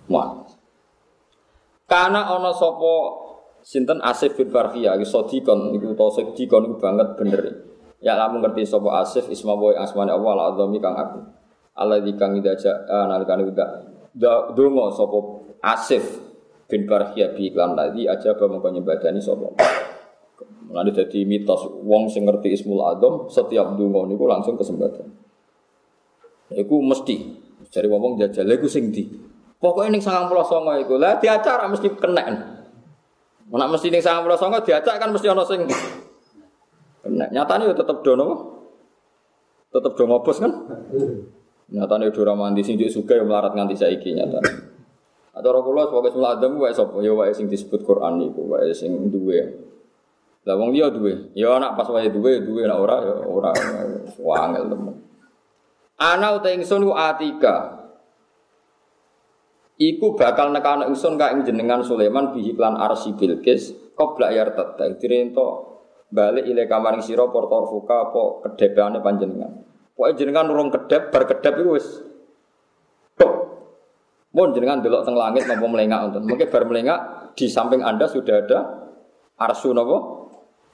muannas karena ana sapa sinten Asif bin Farhiyah sodikon niku utawa sedikon niku banget bener. Ya lamun ngerti sapa Asif isma wa asmane Allah al azami kang aku. Allah kang idaja nalikane uda. Donga sapa Asif bin Barhia bi iklan tadi aja apa mongko nyembadani sapa. Mulane dadi mitos wong sing ngerti Ismul Azam setiap donga niku langsung kesempatan. Iku mesti cari wong jajal iku sing di. Pokoknya ning 99 iku lah diacara mesti kena. Nek mesti ning 99 diacak kan mesti ana sing Kena. Nyatanya ya tetap dono. Tetap do ngobos kan? Nyatanya do ramanti sing juga yang melarat nganti saiki nyata. Roh kula sebagai semula adam wae sapa ya wae sing disebut Quran niku wae sing duwe. Lah wong liya duwe. Ya anak pas wae duwe duwe nek ora ya ora wangel temen. Ana uta ingsun ku atika. Iku bakal nekane ingsun ka ing jenengan Sulaiman bihi lan arsi Bilqis qabla yartata dirento balik ile kamaring sira portor fuka apa kedepane panjenengan. Pokoke jenengan urung kedep bar kedep iku wis. Mun jenengan delok teng langit napa melengak wonten. Mungkin bar melengak di samping Anda sudah ada arsu napa?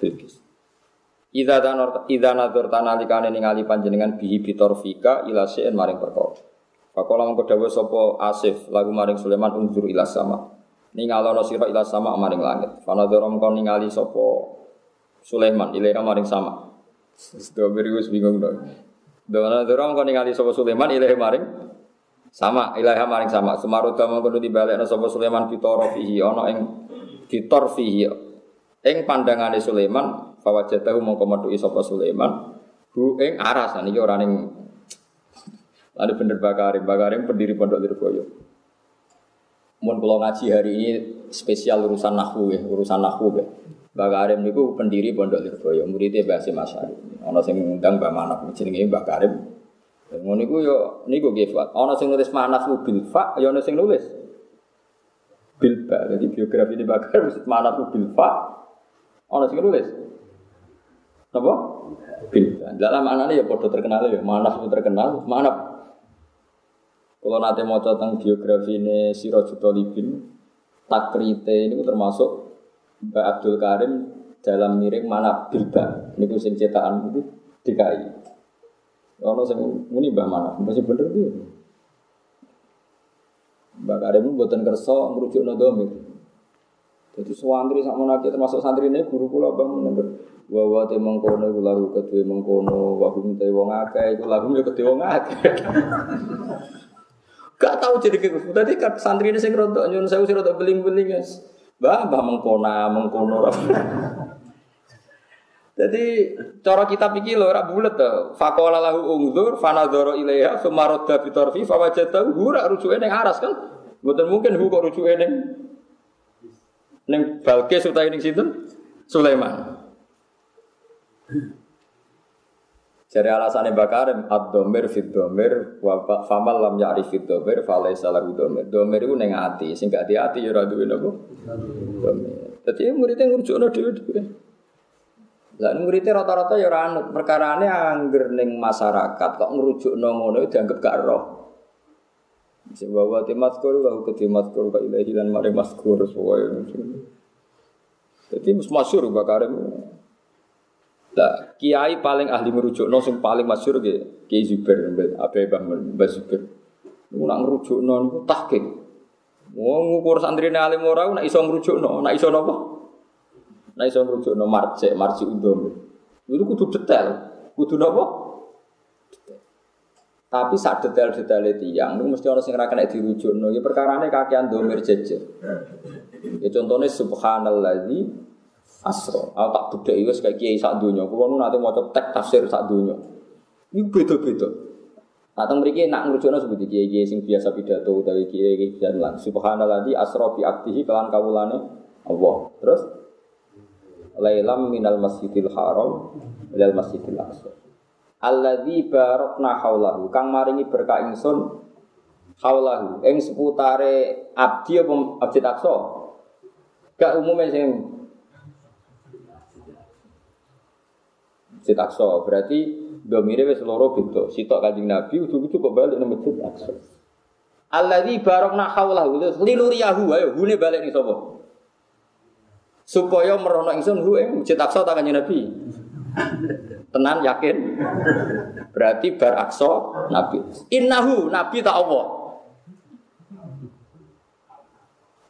Bilqis. Idza tanor idza nadzur tanalikane ningali panjenengan bihi bitorfika ila sein maring perkara. Pakola mengko dawuh sapa Asif lagu maring Sulaiman unzur ila sama. Ningalono sira ila sama maring langit. Fanadzara mengko ningali sapa Sulaiman ilaiha maring sama. Wis bingung dong. Dona dorong kau ningali sapa Sulaiman ilaiha maring sama ilaiha maring sama. Semaruda mengkono dibalekno sapa Sulaiman pitoro fihi ana ing fitor fihi. Ing pandangane Sulaiman Fawajatahu mongko metuki sapa Sulaiman hu ing aras niki ora ning Lalu bener Bakarim, Bakarim pendiri Pondok Lirboyo. Mun kalau ngaji hari ini spesial urusan nahwu ya, urusan nahwu ya. Bakarim niku pendiri Pondok Lirboyo, muridnya Mbah Hasim Asyari. Ana sing ngundang Mbah Manaf jenenge Mbah Karim. Ngono niku yo niku nggih Fuad. Ana sing nulis Manaf bil fa, yo ana sing nulis bil ba. Jadi biografi di Bakarim Manaf bil fa. Ana sing nulis Apa? Bil. Dalam anane ya padha terkenal ya, Manaf terkenal, Manaf kalau nanti mau tentang biografi ini Sirajul Talibin, takrite ini termasuk Mbak Abdul Karim dalam miring mana bilba. Ini sing cetakan itu DKI. Kalau saya muni Mbak mana, masih bener dia. Mbak Karim buatan kerso merujuk nodomir. Jadi santri sama nanti termasuk santri ini guru pula bang menegur bahwa te mengkono iku lagu kedua mengkono wahum te wong akeh iku lagu ya kedua wong akeh. Gak tahu jadi kayak Tadi kan santri ini saya ngerontok nyun saya usir rontok beling-beling guys. Bah, bah mengkona, mengkono. Jadi cara kita pikir loh, rak bulat tuh. Fakola lahu ungdur, fanadoro ilaiha, sumaroda bitorfi, fawajatahu, hura rujuke yang aras kan. Bukan mungkin hu kok rujuke neng Balkis utawa ning sinten? Sulaiman. Jadi alasannya bakarim ad-domir fit domir wa famal lam ya'rif fit domir falaisa lahu domir. Domir itu neng ati, sing gak di ati ya ora duwe napa? Domir. Dadi dhewe-dhewe. Lah muridnya rata-rata ya ora perkarane angger ning masyarakat kok ngrujukno ngono dianggap gak roh. Sing bawa timat kuru wa ketimat kuru ka ilahi lan mare maskur sesuai. Jadi masyhur bakarim. Lah, kiai paling ahli ngerujukno sing paling masyhur nggih Kiai Zubair Abe Mbah Zubair. Niku nak ngerujukno niku tahqiq. Wong ngukur santrine alim ora nak iso ngerujukno, nak iso napa? Nak iso ngerujukno marji, marji undom. Itu kudu detail, kudu napa? Tapi saat detail-detail tiang, itu mesti orang sing ra kena dirujukno. Ya perkarane kakean domir jejer. Ya contohnya subhanalladzi asro. Aku tak bedhek wis kayak kiai sak donya. Kulo nu nate maca tek tafsir sak donya. Iku beda-beda. Nah, teng mriki nak ngrujukno seperti kiai-kiai sing biasa pidato utawi kiai-kiai jalan. Subhanallah asra bi aktihi kelan kawulane Allah. Terus lailam minal masjidil haram ilal masjidil aqsa. Alladzi barakna haulahu kang maringi berkah ingsun haulahu ing seputare abdi apa Masjid Aqsa. Gak umumnya sing Masjid Aqsa. Berarti domire wis loro beda. Sitok Kanjeng Nabi ujug-ujug kok balik nang Masjid Aqsa. Alladzi barakna haulahu linuriyahu ayo hune balik ning sapa? Supaya merono ingsun hu ing Masjid Aqsa ta Kanjeng Nabi. Tenan yakin? Berarti bar Aqsa Nabi. Innahu Nabi tak Allah.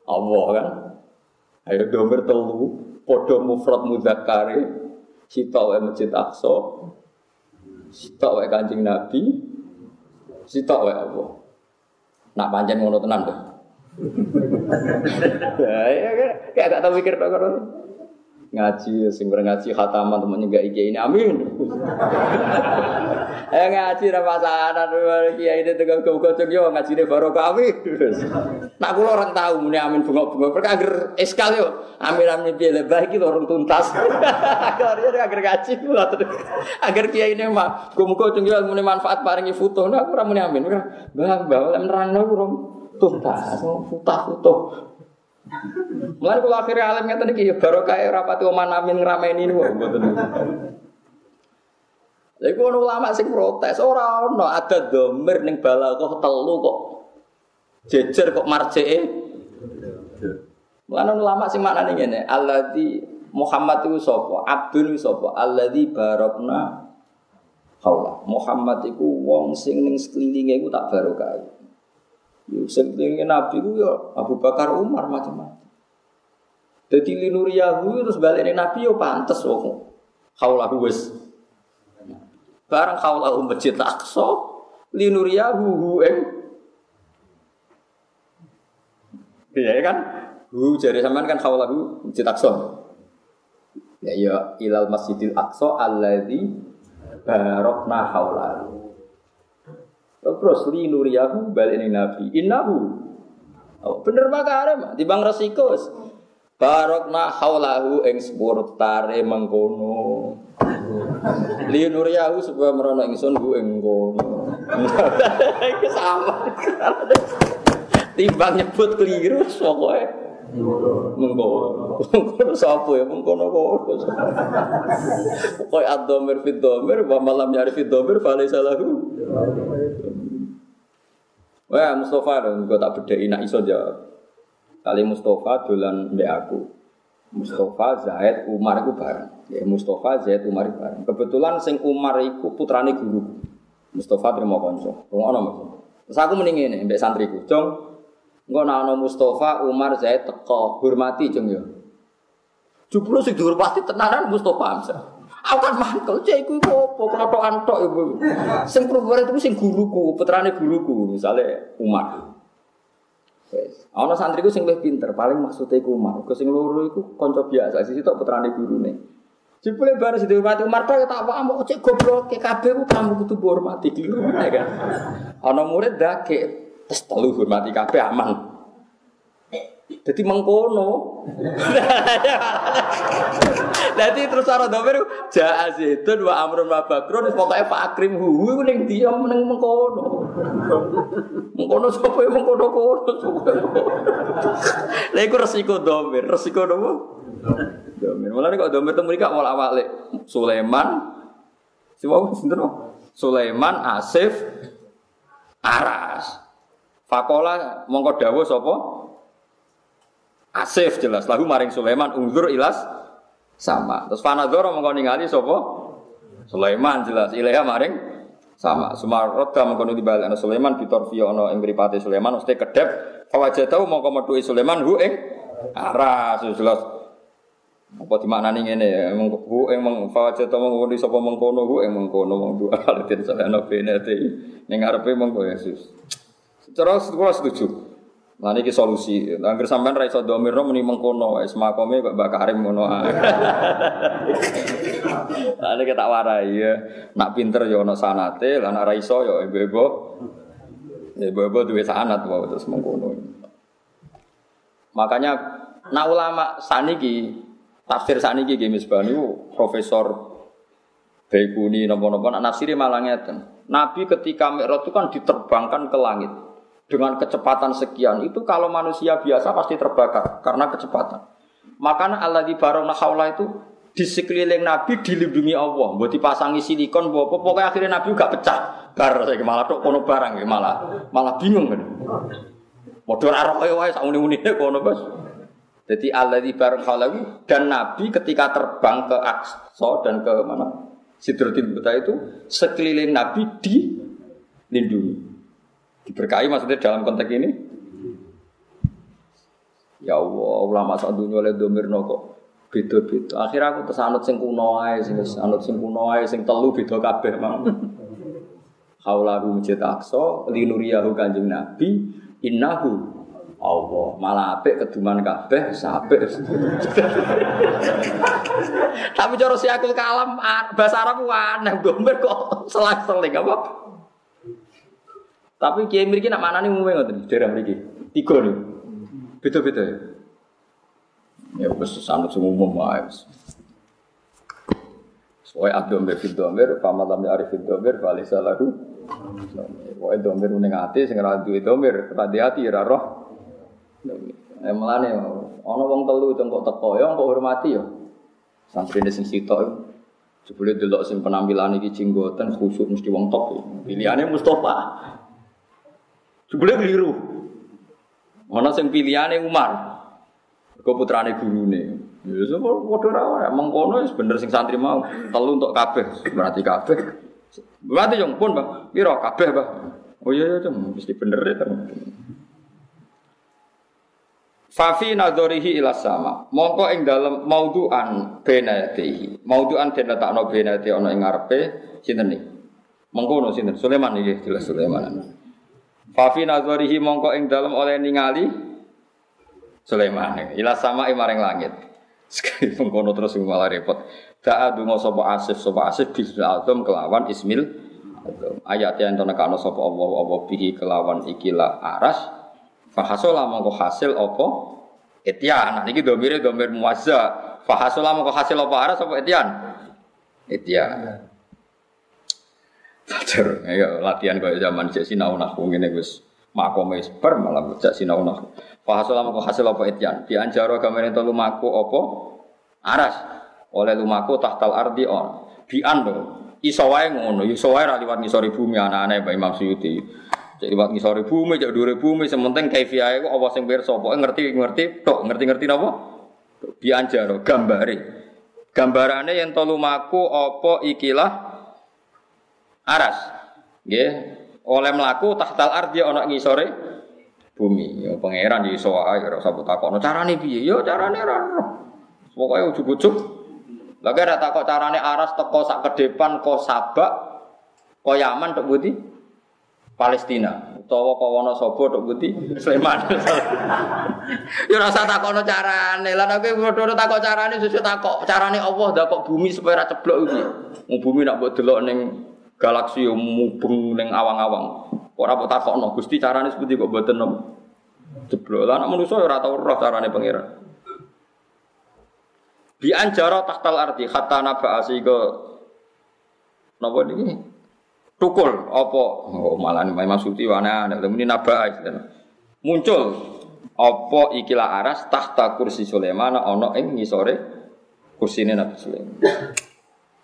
Allah kan. Ayo domir telu, podo mufrad mudzakkare, Sitok wae Masjid Aqsa. Sitok wae Kanjeng Nabi. Sitok wae Allah. Nak pancen ngono tenan to. Ya, ya, kayak gak tau mikir tok ngaji sing ngaji khataman temennya gak iki ini amin. Eh ngaji ra pasanan kiai ini tegal kau kocok yo ngaji ini baru kami nak kulo orang tahu muni amin bunga bunga mereka agar eskal yo. Amin amin piye lebih iki orang tuntas. Dia agar ngaji kulo agar kiai ini mah kau kocok yo muni manfaat paringi foto nah aku muni amin bah bah nerang aku tuntas foto foto Mulai kalau akhirnya alim ngeten iki ya barokah rapati oman amin ngrameni niku mboten. Lha iku ono ulama sing protes, ora ono ada domir ning balaghah telu kok jejer kok marjeke. Mulane ulama sing maknane ngene, alladzi Muhammad itu sapa? Abdun itu sapa? Alladzi barokna haula. Muhammad iku wong sing ning sekelilinge iku tak barokah. Sing Nabi ku ya Abu Bakar Umar macam-macam. Jadi linuriyahu terus balik Nabi yo pantes wong. Haulahu wis. Barang haulahu masjid Aqsa linuriyahu hu ing Iya kan? Hu jadi sampean kan haulahu masjid Aqsa. Ya ya ilal Masjidil Aqsa alladzi barokna haulahu. Terus li nuriyahu balik ini Nabi. Innahu. Oh, bener makare di bang resiko. Barokna haulahu ing sepurtare mengkono. Li nuriyahu sebuah merono ingsun ku ing kono. Sama. Timbang nyebut keliru pokoke mengkono. Mengkono sapa ya mengkono kono. Pokoke ad-dhamir fi dhamir wa malam ya'rif fi dhamir fa lahu. Wah, Mustafa dong, gue tak bedai nak iso jawab. Kali Mustafa dolan mbek aku. Mustafa, Zaid, Umar itu bareng. Ya, Mustafa, Zaid, Umar itu bareng. Kebetulan sing Umar itu putrane guru. Mustafa terima konco. Ngono Mas. Terus aku mending ngene mbek santriku. Jong, engko nek Mustafa, Umar, Zaid teko, hormati jong ya. Juplo sing dihormati tenanan Mustafa Hamzah. Aku kan mantel, cek iku opo, klotokan tok iku. Sing perempuan itu sing guruku, putrane guruku, misalnya Umar. Wes. Ana santriku sing luwih pinter, paling maksudnya iku Umar. Ke sing loro iku kanca biasa, sisi tok putrane gurune. Jebule bar sing dihormati Umar tok tak apa mbok cek goblok kabeh ku kamu kudu hormati keliru ya kan. Ana murid dake terus telu hormati kabeh aman. Jadi mengkono. Jadi terus cara domir jaa zaitun wa amrun wa bakrun pokoke Pak Akrim hu iku ning dia ning mengkono. Mengkono sapa ya mengkono kono. Lha iku resiko domir, resiko nopo? Domir. Mulane kok domir temu iki awal awale Sulaiman Si wau sinten Sulaiman, Asif, Aras. Fakola mongko dawuh sapa? Asif jelas lahu maring Sulaiman unzur ilas sama. Terus fanadzara mongko ningali sapa? Sulaiman jelas ilaha maring sama. Sumaroda mongko nu dibalekno Sulaiman bitorfi ana ing mripate Sulaiman mesti kedep fawajatahu mongko metuhi Sulaiman hu ing aras jelas apa dimaknani ngene ya hu ing meng fawajatahu mongko di sapa mengkono hu mengkono mong dua alatin salana benete ning ngarepe mongko Yesus. Cara sekolah setuju. Nah ini solusi. Angger sampean ra iso domirno muni mengkono wis makome Mbak Karim ngono ae. Lah kita warai ya. Nak pinter ya ono sanate, lah nak ra iso ya ibu-ibu. Ibu-ibu duwe sanat wae terus mengkono. Makanya nak ulama saniki tafsir saniki nggih misbah niku profesor Baikuni nopo-nopo nak nafsiri malah ngeten. Nabi ketika Mi'raj itu kan diterbangkan ke langit dengan kecepatan sekian itu kalau manusia biasa pasti terbakar karena kecepatan. Makanya Allah di barona haula itu di sekeliling Nabi dilindungi Allah, buat dipasangi silikon, buat pokoknya akhirnya Nabi juga pecah. Gar saya malah tok kono barang malah malah bingung kan. Modal arah kaya wae sak muni-munine kono bos. Jadi Allah di barang haula dan Nabi ketika terbang ke Aqsa dan ke mana Sidratil Muntaha itu sekeliling Nabi dilindungi. Diberkahi maksudnya dalam konteks ini? Ya Allah, ulama saat dunia oleh domir kok beda-beda. Akhirnya aku tersanut sing kuno ae, sing anut sing kuno ae, sing telu beda kabeh mang. Haulahu masjid linuriyahu kanjeng Nabi, innahu Allah malah apik keduman kabeh sapik. Tapi cara si akul kalam bahasa Arab aneh domir kok selang-seling apa? Tapi kiai mriki nak manani umume ngoten, daerah mriki. Tiga nih. Beda-beda ya. Ya wis sanut sing umum wae. Soalnya abdom befid domir, pamalam ya arifid domir, balik salahu. Soalnya domir uning hati, sing ra duwe domir, ra di hati ra roh. Eh ana wong telu cengkok teko ya kok hormati ya. Santrine sing sitok Jebule delok sing penampilan iki jenggoten khusuk mesti wong top. Pilihane Mustafa. Jebule keliru. Ana sing pilihane Umar. Mergo putrane gurune. Ya sapa padha ra ora mengkono wis bener sing santri mau. Telu untuk kabeh, berarti kabeh. Berarti yang pun, Bang. Piro kabeh, Bang? Oh iya iya, mesti bener ya, Fafi nadorihi ila sama. Mongko ing dalem mauduan benatihi. Mauduan den letakno benati ana ing ngarepe sinten niki? Mengkono sinten? Sulaiman iki jelas Sulaiman. Fafi nazarihi mongko ing dalem oleh ningali Sulaiman ila sama maring langit. Sekali pengkono terus malah repot. Da'a dungo sapa asif sapa asif bismil azam kelawan ismil azam. Ayat yang to nekano sapa Allah apa bihi kelawan ikilah aras. Fahasola mongko hasil apa? Etian. Nah niki domire domir muazza. Fahasola mongko hasil apa aras apa etian? Etian. Belajar, ya latihan kayak zaman cek sinau nahwu ngene wis makome ber malah cek sinau nahwu. Fahasola mongko hasil apa etian? Dianjaro gamane telu maku apa? Aras oleh lumaku tahtal ardi on bi ando iso ngono iso wae liwat ngisori bumi anak-anak Mbak Imam cek liwat ngisori bumi cek dhuwure bumi sementing kaifiahe kok apa sing pirsa pokoke ngerti-ngerti tok ngerti-ngerti napa bi anjaro gambare gambarane yen to lumaku apa ikilah aras. Nggih. Oleh mlaku tahtal ardi ana ngisore bumi. Ya pangeran iso wae ora usah takokno. Carane piye? Ya carane ora. Pokoknya ujuk-ujuk. Lagi ada takut carane aras teko sak ke depan ko sabak ko Yaman tok budi Palestina. Utawa ko Wonosobo tok budi Sleman. ya rasa takono carane. Lah nek padha takok carane susu takok. Carane Allah kok bumi supaya ora ceblok iki. Bumi nak mbok delok ning galaksi mubeng ning awang-awang. Ora mbok takokno Gusti carane seperti kok mboten nom. Jeblok. Lah nek manusa ora tau carane pangeran. Bi anjara tahtal arti hatta naba asiga napa niki? Tukul apa? Oh malah memang suti wana ana ini naba Muncul apa ikilah aras tahta kursi Sulaiman ana ing ngisore kursine Nabi Sulaiman.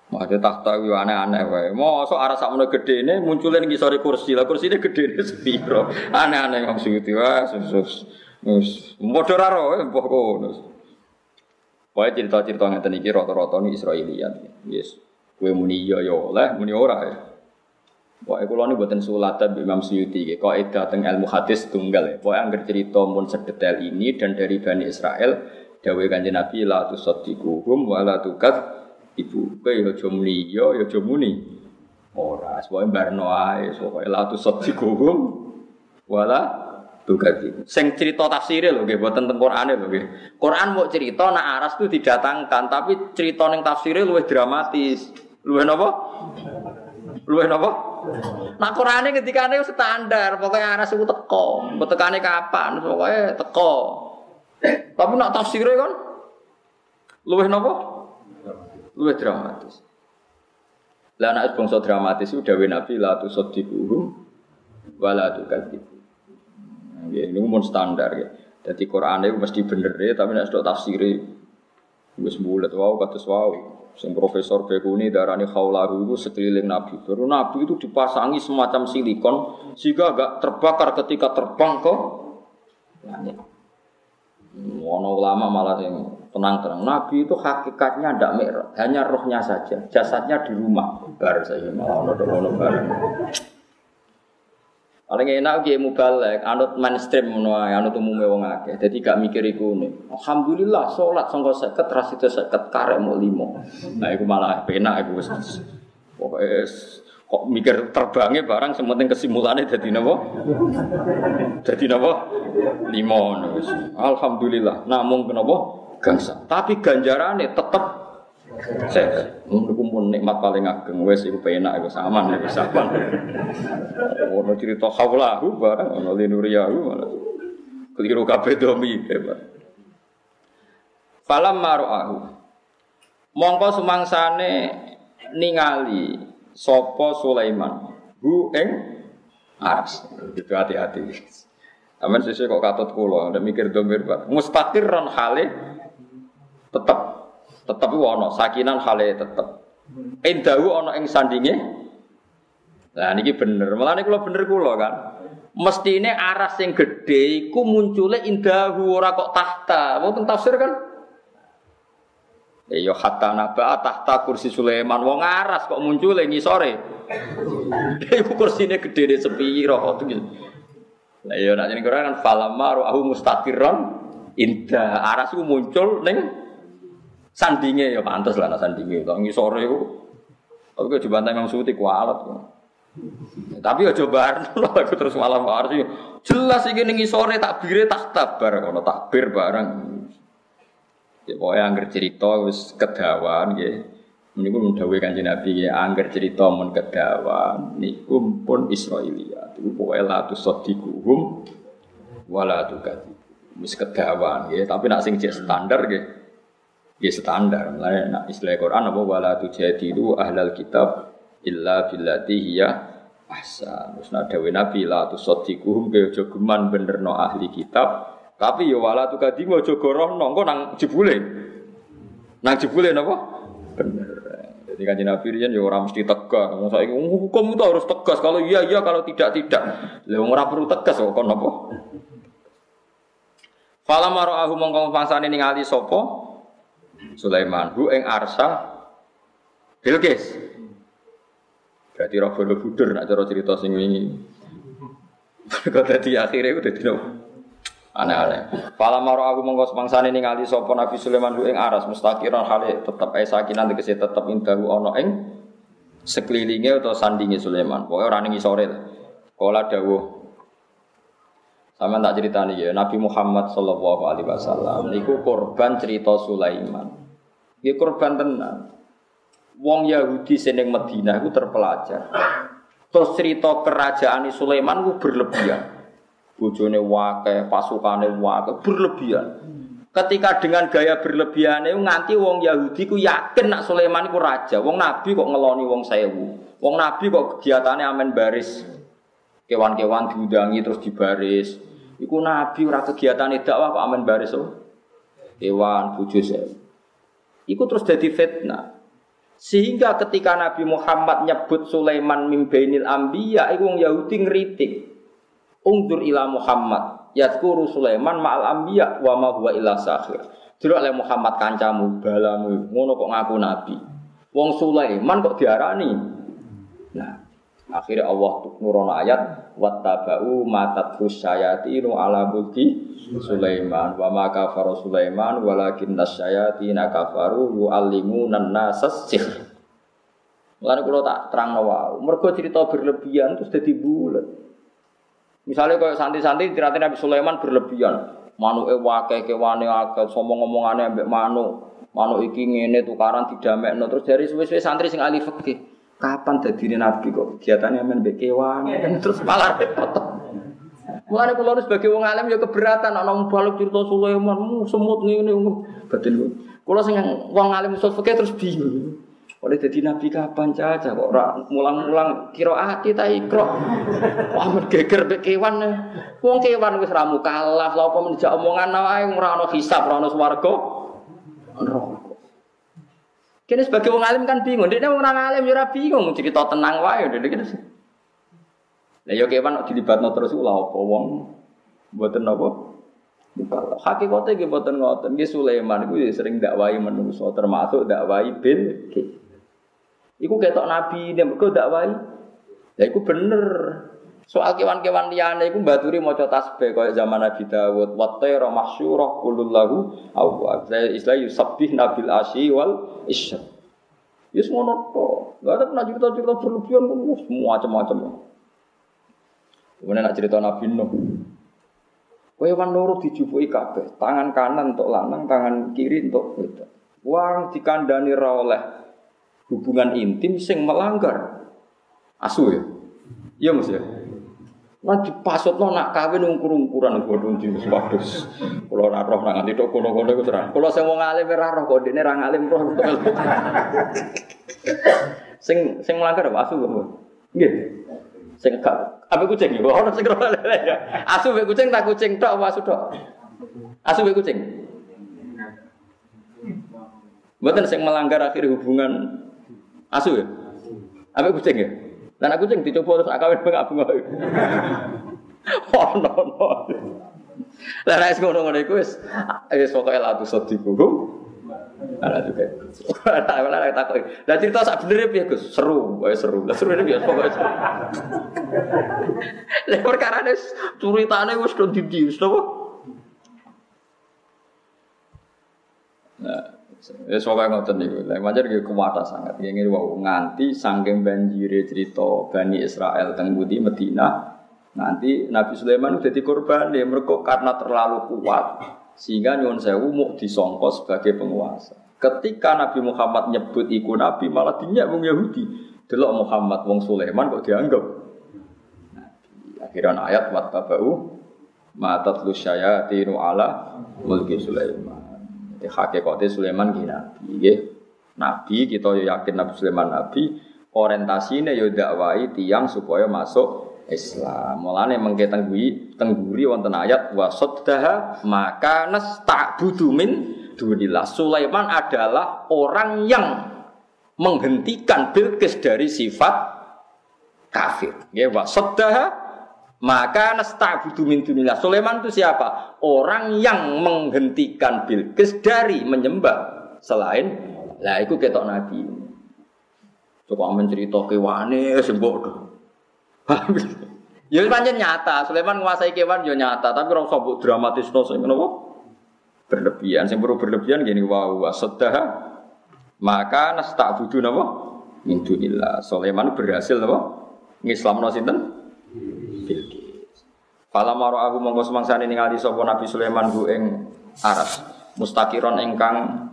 Mate tahta wi aneh-aneh wae. Mosok aras sakmono gedene muncule ning ngisore kursi. Lah kursine gedene sepiro? Aneh-aneh maksudnya wah sus. Mus, padha ra ro, mbah kono. Pokoknya cerita-cerita ngeten iki rata-rata ini Israeliat. Yes. Kue muni iya ya oleh, muni ora ya. Pokoknya kula ini buatan sulatan Imam Suyuti. Kau edah teng ilmu hadis tunggal ya. Pokoknya anggar cerita pun sedetail ini dan dari Bani Israel. Dawe kanjeng Nabi la tu sadiquhum wa la tukat ibu. Kue ya muni iya, ya muni. Ora, pokoknya barno ae. Pokoknya la tu sadiquhum wa la Tuh Sing cerita tafsirnya loh, gitu, buatan tentang Quran loh, gitu. Quran mau cerita, nak aras itu didatangkan, tapi cerita neng tafsirnya lebih dramatis. Luwih nopo? Luwih nopo? Nah Quran ketika ini standar, pokoknya aras itu teko, betekane kapan, pokoknya teko. Tapi nak tafsirnya kan, luwih nopo? Luwih dramatis. Lah anak bangsa dramatis itu dawe Nabi la tu sadiquhum wala tu kadzibu. Ya, ini umum standar ya. Jadi Quran itu mesti bener ya, tapi nek sudah tafsir wis bulat wow kados wow. Sing profesor Bekuni darani khaulahu itu sekeliling Nabi. Baru Nabi itu dipasangi semacam silikon sehingga agak terbakar ketika terbang ke langit. Ono ulama malah yang tenang-tenang. Nabi itu hakikatnya tidak merah, hanya rohnya saja. Jasadnya di rumah. Bar saya malah ono bareng. Paling enak ki mubalek, anut mainstream ngono anut umume wong akeh. Dadi gak mikir iku. Alhamdulillah salat sangka 50 ra sida 50 karek mau 5. Nah iku malah penak wis. Pokoke kok mikir terbangnya barang sementing kesimpulannya jadi napa? Jadi napa? Wis. Alhamdulillah. Namun kenapa? Gangsa. Tapi ganjarannya tetap saya niku pun nikmat paling ageng wes iku penak iku saman iku saman. Ono cerita haulahu barang ono linuriyahu. Keliru kabeh domi hebat. Falam maru'ahu. Mongko sumangsane ningali sapa Sulaiman. Bu ing aras. Itu hati-hati. Aman sesuai kok katut kula, ada mikir domir Pak. Mustaqirran hale tetap tetep ono sakinan hale tetep. Indahu ono ing sandinge. Lah niki bener. Mulane kula bener kula kan. Mestine aras sing gedhe iku muncule indahu ora kok tahta. Wonten tafsir kan? Ya hatta naba tahta kursi Sulaiman wong aras kok muncule ngisore. Iku kursine gedhe sepiro kok gitu. Lah ya nek jeneng kan falamaru ahu mustaqirran indah aras iku muncul ning Sandinge ya pantas lah nak sandinge. Kalau ngisore itu, tapi coba memang suti kualat. Tapi ya coba aku terus malam harus jelas iki ning ngisore takbire tak tabar kono takbir bareng. Ya, pokoknya angger cerita wis kedawan nggih. Niku mun dawuh Kanjeng Nabi ya angger cerita mun kedawan niku pun Israiliyat. Iku pokoke la tusaddiquhum wala tukati. Wis kedawan nggih, tapi nak sing standar nggih. Nggih standar. Mulane nak istilah Quran apa wala tujadilu ahlal kitab illa billati hiya ahsan. Terus nak dawuh Nabi la tusaddiquhum ke aja geman benerno ahli kitab tapi ya wala tu kadi aja gorohno engko nang jebule. Nang jebule napa? Bener. Jadi kan Nabi riyen ya ora mesti tegas. Wong saiki hukum itu harus tegas. Kalau iya iya, kalau tidak tidak. Lah ora perlu tegas kok kon napa? Fala mara'ahu mongko pangsane ningali sapa? Sulaiman hu ing arsa Bilqis. Berarti roh budur nak cara cerita sing wingi. Kok dadi akhire ku dadi nopo? aneh-aneh. Fala maro aku mongko semangsane ningali sapa Nabi Sulaiman ing aras mustaqiran hale tetep ae sakinan tegese tetep indahu ana ing sekelilinge atau sandinge Sulaiman. Pokoke ora ning isore. Kala dawuh sama tak ceritani ya, Nabi Muhammad Shallallahu Alaihi Wasallam niku korban cerita Sulaiman. Dia korban tenan. Wong Yahudi seneng Madinah itu terpelajar. Terus cerita kerajaan Sulaiman itu berlebihan bojone wake, pasukane wake, berlebihan. Ketika dengan gaya berlebihan itu nganti wong Yahudi ku yakin nak Sulaiman ku raja. Wong Nabi kok ngeloni wong sewu. Wong Nabi kok kegiatannya amen baris. Kewan-kewan diundangi terus dibaris. Iku Nabi ora kegiatane dakwah kok amen baris oh. Kewan bojo sewu. Iku terus jadi fitnah. Sehingga ketika Nabi Muhammad nyebut Sulaiman mimbainil ambiya, iku wong Yahudi ngeritik. Ungdur ila Muhammad Yadkuru Sulaiman ma'al anbiya wa ma huwa illa sahir. Dulu oleh Muhammad kancamu, balamu, ngono kok ngaku nabi. Wong Sulaiman kok diarani. Akhirnya Allah nurono ayat wattaba'u matat syayatinu ala mulki Sulaiman wa ma kafara Sulaiman walakin nasyayatina kafaru yu'allimuna nasas sihr. Mulane kula tak terang wae. Mergo cerita berlebihan terus dadi bulet. Misalnya kalau santi-santi cerita Nabi Sulaiman berlebihan, manu ewake kewane akeh, sombong ngomongane ambek manu, manu iki ngene tukaran didamekno terus dari suwe-suwe santri sing ahli fikih. Kapan dadine nabi kok kegiatannya men mbek kewan terus malah repot. Mulane kula sebagai wong alim ya keberatan ana wong balik cerita Sulaiman, semut ngene batin. Kula sing wong alim usul fikih terus bingung. Oleh jadi nabi kapan caca kok ora mulang-mulang kira ati ta ikro. Wah men geger mek kewan. Wong kewan wis ra mukallaf, lha apa menjak omongan wae ora ana hisab, ora ana swarga. Kene sebagai wong alim kan bingung, dia wong alim ya bingung, cerita tenang wae udah gitu. Lah yo kewan dilibatno terus lha apa wong mboten napa? Hakikatnya nggih mboten ngoten. Nggih Sulaiman iku sering dakwahi menungso termasuk dakwahi bin Iku ketok nabi ini mergo dakwai. Ya iku bener. Soal kewan-kewan liyane baturi maca tasbih kaya zaman Nabi Dawud. Wa tayra mahsyurah kulullahu awwa. Istilah yusabbih nabil asyi wal isya. Ya ngono to. Enggak ada pernah cerita-cerita berlebihan semua macam-macam. Kemudian nak cerita Nabi Nuh. Kewan loro dijupuki kabeh, tangan kanan untuk lanang, tangan kiri untuk wedok. Wong dikandani ra oleh hubungan intim sing melanggar asu ya. Iya Mas ya. Lah dipasutno nak kawin ungkur-ungkuran godhong jenis wadus. Kula ora roh nang nganti tok kono-kono iku terang. Kula sing wong alim ora roh kok dene ra ngalim roh. sing sing melanggar apa asu kok. Nggih. Sing gak apa kucing ya? Ono sing roh Asu mek kucing tak kucing tok apa asu tok? Asu mek kucing. Mboten sing melanggar akhir hubungan Asu ya? Apa kucing ya? Dan aku kucing dicoba terus akawin bengak bengak. Oh no no. Lah nek ngono-ngono iku wis wis pokoke latu sediku. Ala juga. Ala takut. Lah cerita sak bener piye Gus? Seru, wae seru. Lah seru piye pokoke. Lah perkara wis ceritane wis do didi, wis? Nah, Ya soalnya ngoten niku. Pancen nggih kuwata sangat. Nggih wau nganti saking banjire cerita Bani Israel teng Budi Medina nganti Nabi Sulaiman udah korban dia mereka karena terlalu kuat Sehingga nyuwun sewu mau disongko sebagai penguasa. Ketika Nabi Muhammad nyebut iku Nabi malah dinyak wong Yahudi. Delok Muhammad wong Sulaiman kok dianggap Nabi. Akhirnya ayat wat babau matat lu syayatinu ala mulki Sulaiman. Jadi hakikatnya Sulaiman gini Nabi. Ya. Nabi kita yakin Nabi Sulaiman Nabi orientasinya yo dakwai tiang supaya masuk Islam. Mulane mengke tengguri tengguri wonten ayat wasoddaha maka nasta'budu min dunillah. Sulaiman adalah orang yang menghentikan Bilqis dari sifat kafir. Ya wasoddaha maka nasta'budu min dunillah. Sulaiman itu siapa? Orang yang menghentikan Bilqis dari menyembah selain lah itu ketok nabi. Coba amen cerita kewane sembok tuh. Ya pancen nyata, Sulaiman menguasai kewan ya nyata, tapi ora usah mbok dramatisno sing ngono berlebihan. Sing perlu berlebihan gini wow wasaddah maka nasta'budu napa? Min dunillah. Sulaiman berhasil napa? Ngislamno sinten? Fala maro aku mongko semangsane ningali sapa Nabi Sulaiman ku ing aras. Mustaqiron ingkang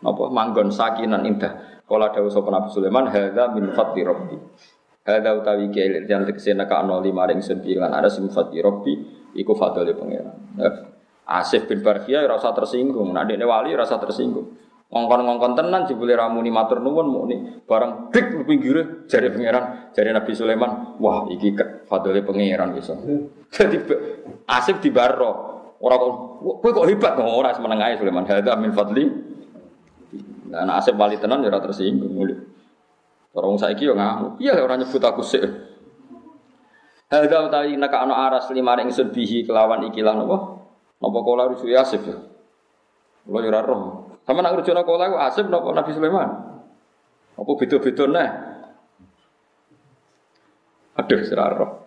napa manggon sakinan indah. Kala dawuh sapa Nabi Sulaiman hadza min fadli rabbi. Hadza utawi kiai yang tegese neka ana lima ring sun ada min fadli rabbi iku pangeran. Asif bin Barkhia rasa tersinggung, dekne wali rasa tersinggung. Ngongkon-ngongkon tenan jebule ramuni matur nuwun mukni barang dik pinggire jari pangeran, jari Nabi Sulaiman, wah iki fadli pangeran iso. Jadi Asif di baro. Ora kok kowe kok hebat kok ora semeneng ae Sulaiman. Hadza min fadli anak asep wali tenan ya tersinggung mulai. Orang saiki yo ngamuk. Iya orang nyebut aku sih. Hadza utawi naka ana aras lima ring bihi kelawan ikilah napa? Napa kala rusu Asif ya? Kula ora roh. Sama nak rujuk kala aku Asif napa Nabi Sulaiman? Apa beda-beda nah? Aduh, sira roh.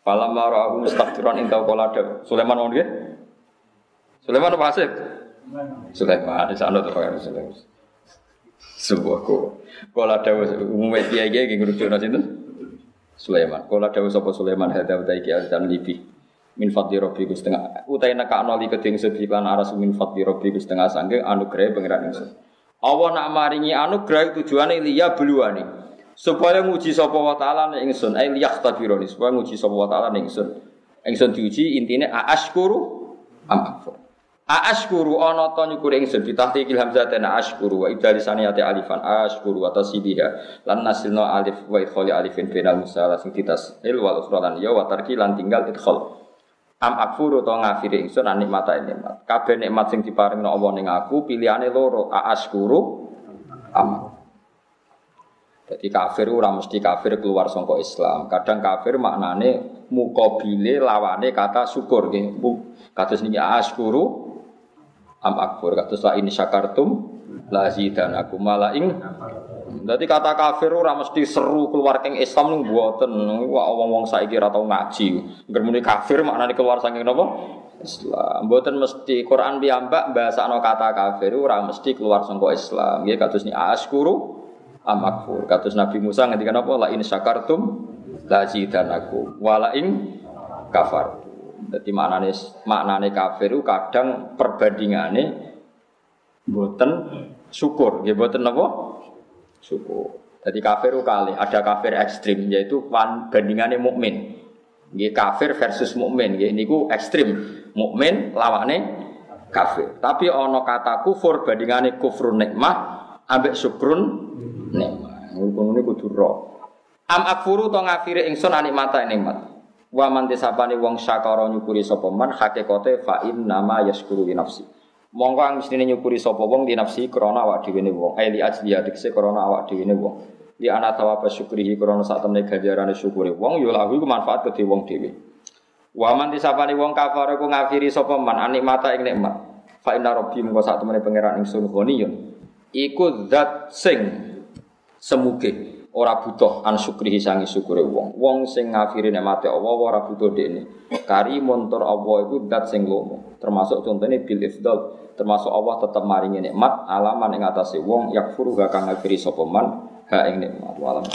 Falam mara aku mustakbiran intau kala Sulaiman mau? Sulaiman apa Asif? Sulaiman di sana tuh Sulaiman. Sebuah ko. Kalau ada umumnya dia dia yang ngerujuk nasi itu Sulaiman. Kalau ada sapa Sulaiman ki dan libi. Min fadli robbi ku setengah. Utai nak noli keding sedhi lan aras min fadli robbi ku setengah sangge anugerah pangeran ingsun. Allah nak maringi anugerah tujuane liya beluani. Supaya nguji sapa wa taala ning ingsun, ai supaya nguji sapa wa taala ning ingsun. Ingsun diuji intine aashkuru am akfur. Aashkuru ana ta nyukuri ingsun bitahqiqil hamzah na ashkuru wa idalisani ati alifan ashkuru wa tasbiha lan nasilna alif wa idkhali alifin bainal musalla sing ditas il wal ukhra lan ya wa tarki lan tinggal idkhal am akfuru to ngafiri ingsun an nikmata nikmat kabeh nikmat sing diparingno Allah ning aku pilihane loro aashkuru am jadi kafir ora mesti kafir keluar sangka Islam. Kadang kafir maknane mukobile lawane kata syukur nggih. Kados niki askuru am akfur kados la ini syakartum la aku mala ing Dadi kata kafir ora mesti seru keluar keng Islam nung buatan wah wong-wong saiki ora tau ngaji. Ngermuni kafir maknane keluar saking napa? Islam. Mboten mesti Quran piyambak bahasano kata kafir ora mesti keluar sangka Islam. Nggih kados ni askuru am akfur. Kados Nabi Musa ngendikan apa? La in syakartum la aku wala ing kafar. Jadi maknane maknane kafir kadang perbandingane boten syukur, ya boten apa? Syukur. Jadi kafir kali ada kafir ekstrim yaitu bandingannya mukmin. Nggih kafir versus mukmin, nggih niku ekstrim. Mukmin lawane kafir. Tapi ono kata kufur bandingane kufrun nikmah ambek syukrun nikmah. Ngono niku kudu Am akfuru to ngafire ingsun anikmata nikmat. Wa man tisapane wong syakara nyukuri sapa man hakikate fa nama yaskuru nafsi. Monggo ang mestine nyukuri sapa wong di nafsi krana awak dhewe ne wong. Ai li ajli krana awak dhewe ne wong. Di ana tawaba syukrihi krana sak temne ganjarane syukure wong ya lahu iku manfaat kedhe wong dhewe. Wa man tisapane wong kafir ku ngafiri sapa man anikmata ing nikmat. Fa inna rabbi monggo sak temene pangeran ingsun ghaniyun. Iku zat sing semuge ora butuh an syukrihi sangi syukure wong. Wong sing ngafiri nikmate Allah ora butuh dekne. Kari montor Allah iku dat sing lomo. Termasuk contohnya bil ifdal, termasuk Allah tetap maringi nikmat alaman ing atase wong yakfuru kang ngafiri sapa man ha ing nikmat. Walam